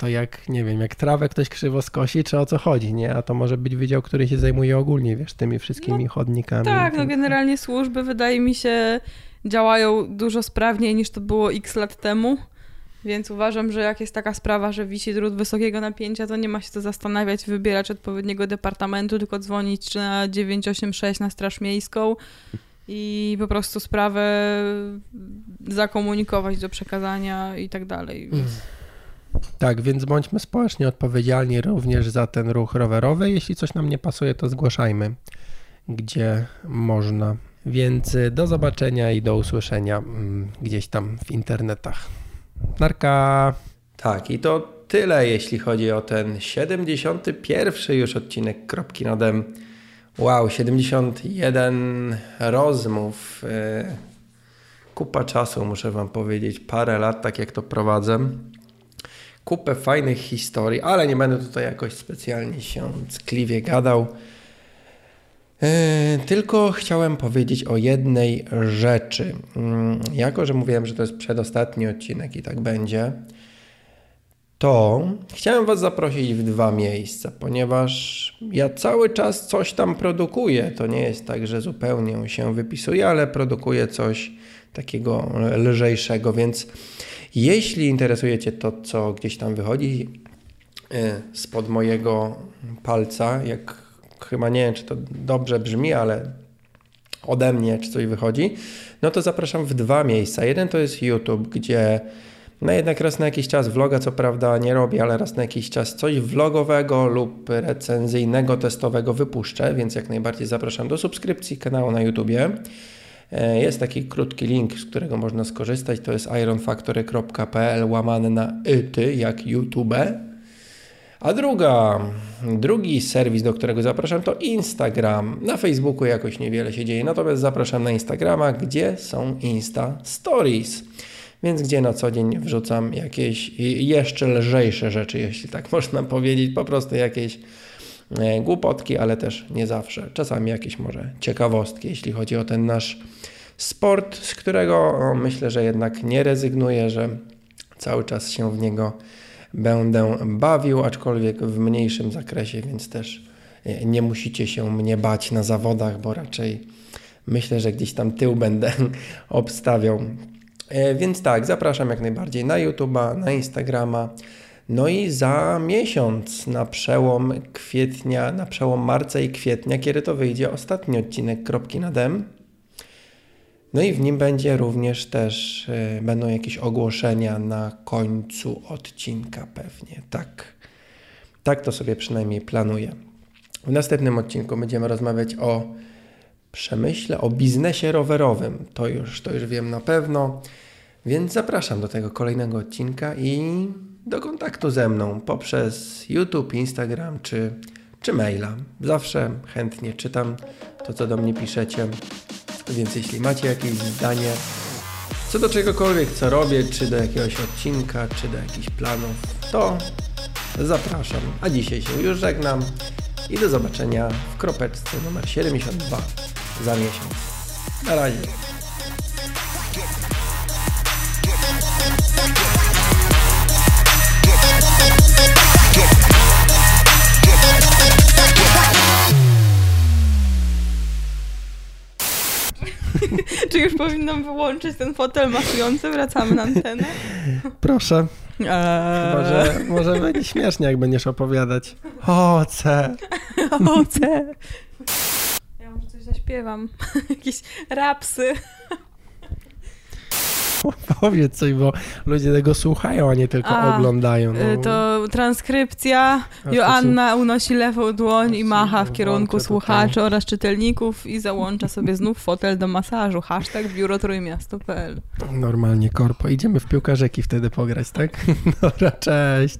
to jak, nie wiem, jak trawę ktoś krzywo skosi, czy o co chodzi, nie? A to może być wydział, który się zajmuje ogólnie, wiesz, tymi wszystkimi no, chodnikami. Tak, no generalnie służby wydaje mi się działają dużo sprawniej niż to było x lat temu. Więc uważam, że jak jest taka sprawa, że wisi drut wysokiego napięcia, to nie ma się co zastanawiać, wybierać odpowiedniego departamentu, tylko dzwonić na 986 na Straż Miejską i po prostu sprawę zakomunikować do przekazania i tak dalej. Więc... Tak, więc bądźmy społecznie odpowiedzialni również za ten ruch rowerowy. Jeśli coś nam nie pasuje, to zgłaszajmy, gdzie można. Więc y, do zobaczenia i do usłyszenia mm, gdzieś tam w internetach. Narka. Tak, i to tyle, jeśli chodzi o ten 71 już odcinek Kropki Nodem. Wow, 71 rozmów. Y, kupa czasu, muszę Wam powiedzieć. Parę lat, tak jak to prowadzę. Kupę fajnych historii, ale nie będę tutaj jakoś specjalnie się ckliwie gadał. E, tylko chciałem powiedzieć o jednej rzeczy. Mm, jako, że mówiłem, że to jest przedostatni odcinek i tak będzie, to chciałem Was zaprosić w dwa miejsca, ponieważ ja cały czas coś tam produkuję. To nie jest tak, że zupełnie się wypisuję, ale produkuję coś takiego lżejszego, więc jeśli interesujecie to, co gdzieś tam wychodzi e, spod mojego palca, jak chyba nie wiem, czy to dobrze brzmi, ale ode mnie, czy coś wychodzi, no to zapraszam w dwa miejsca. Jeden to jest YouTube, gdzie no jednak raz na jakiś czas vloga, co prawda nie robię, ale raz na jakiś czas coś vlogowego lub recenzyjnego, testowego wypuszczę, więc jak najbardziej zapraszam do subskrypcji kanału na YouTubie. E, jest taki krótki link, z którego można skorzystać, to jest ironfactory.pl łamane na y, jak YouTube. A druga, drugi serwis, do którego zapraszam, to Instagram. Na Facebooku jakoś niewiele się dzieje, natomiast zapraszam na Instagrama, gdzie są Insta Stories. Więc gdzie na co dzień wrzucam jakieś jeszcze lżejsze rzeczy, jeśli tak [laughs] można powiedzieć, po prostu jakieś e, głupotki, ale też nie zawsze. Czasami jakieś może ciekawostki, jeśli chodzi o ten nasz sport, z którego myślę, że jednak nie rezygnuję, że cały czas się w niego będę bawił, aczkolwiek w mniejszym zakresie, więc też e, nie musicie się mnie bać na zawodach, bo raczej myślę, że gdzieś tam tył będę [laughs] obstawiał. E, więc tak, zapraszam jak najbardziej na YouTube'a, na Instagrama. No i za miesiąc, na przełom kwietnia, na przełom marca i kwietnia, kiedy to wyjdzie ostatni odcinek Kropki na Dem, no i w nim będzie również też, y, będą jakieś ogłoszenia na końcu odcinka pewnie. Tak, tak to sobie przynajmniej planuję. W następnym odcinku będziemy rozmawiać o przemyśle, o biznesie rowerowym. To już, to już wiem na pewno. Więc zapraszam do tego kolejnego odcinka i do kontaktu ze mną poprzez YouTube, Instagram czy, czy maila. Zawsze chętnie czytam to, co do mnie piszecie. Więc jeśli macie jakieś zdanie co do czegokolwiek, co robię, czy do jakiegoś odcinka, czy do jakichś planów, to zapraszam. A dzisiaj się już żegnam i do zobaczenia w kropeczce numer 72 za miesiąc. Na razie. [laughs] Czy już powinnam wyłączyć ten fotel masujący? Wracamy na antenę. Proszę. Eee. Chyba, że może będzie śmiesznie, jak będziesz opowiadać. O, C. [laughs] Oce. Ja może coś zaśpiewam. [laughs] Jakieś rapsy. [laughs] Powiedz coś, bo ludzie tego słuchają, a nie tylko A, oglądają. No. Y, To transkrypcja. A Joanna unosi lewą dłoń i macha w Włączę kierunku tutaj. słuchaczy oraz czytelników i załącza sobie znów fotel do masażu. Hashtag biuro trójmiasto.pl Normalnie korpo. Idziemy w piłkarzeki wtedy pograć, tak? [laughs] Dobra, cześć.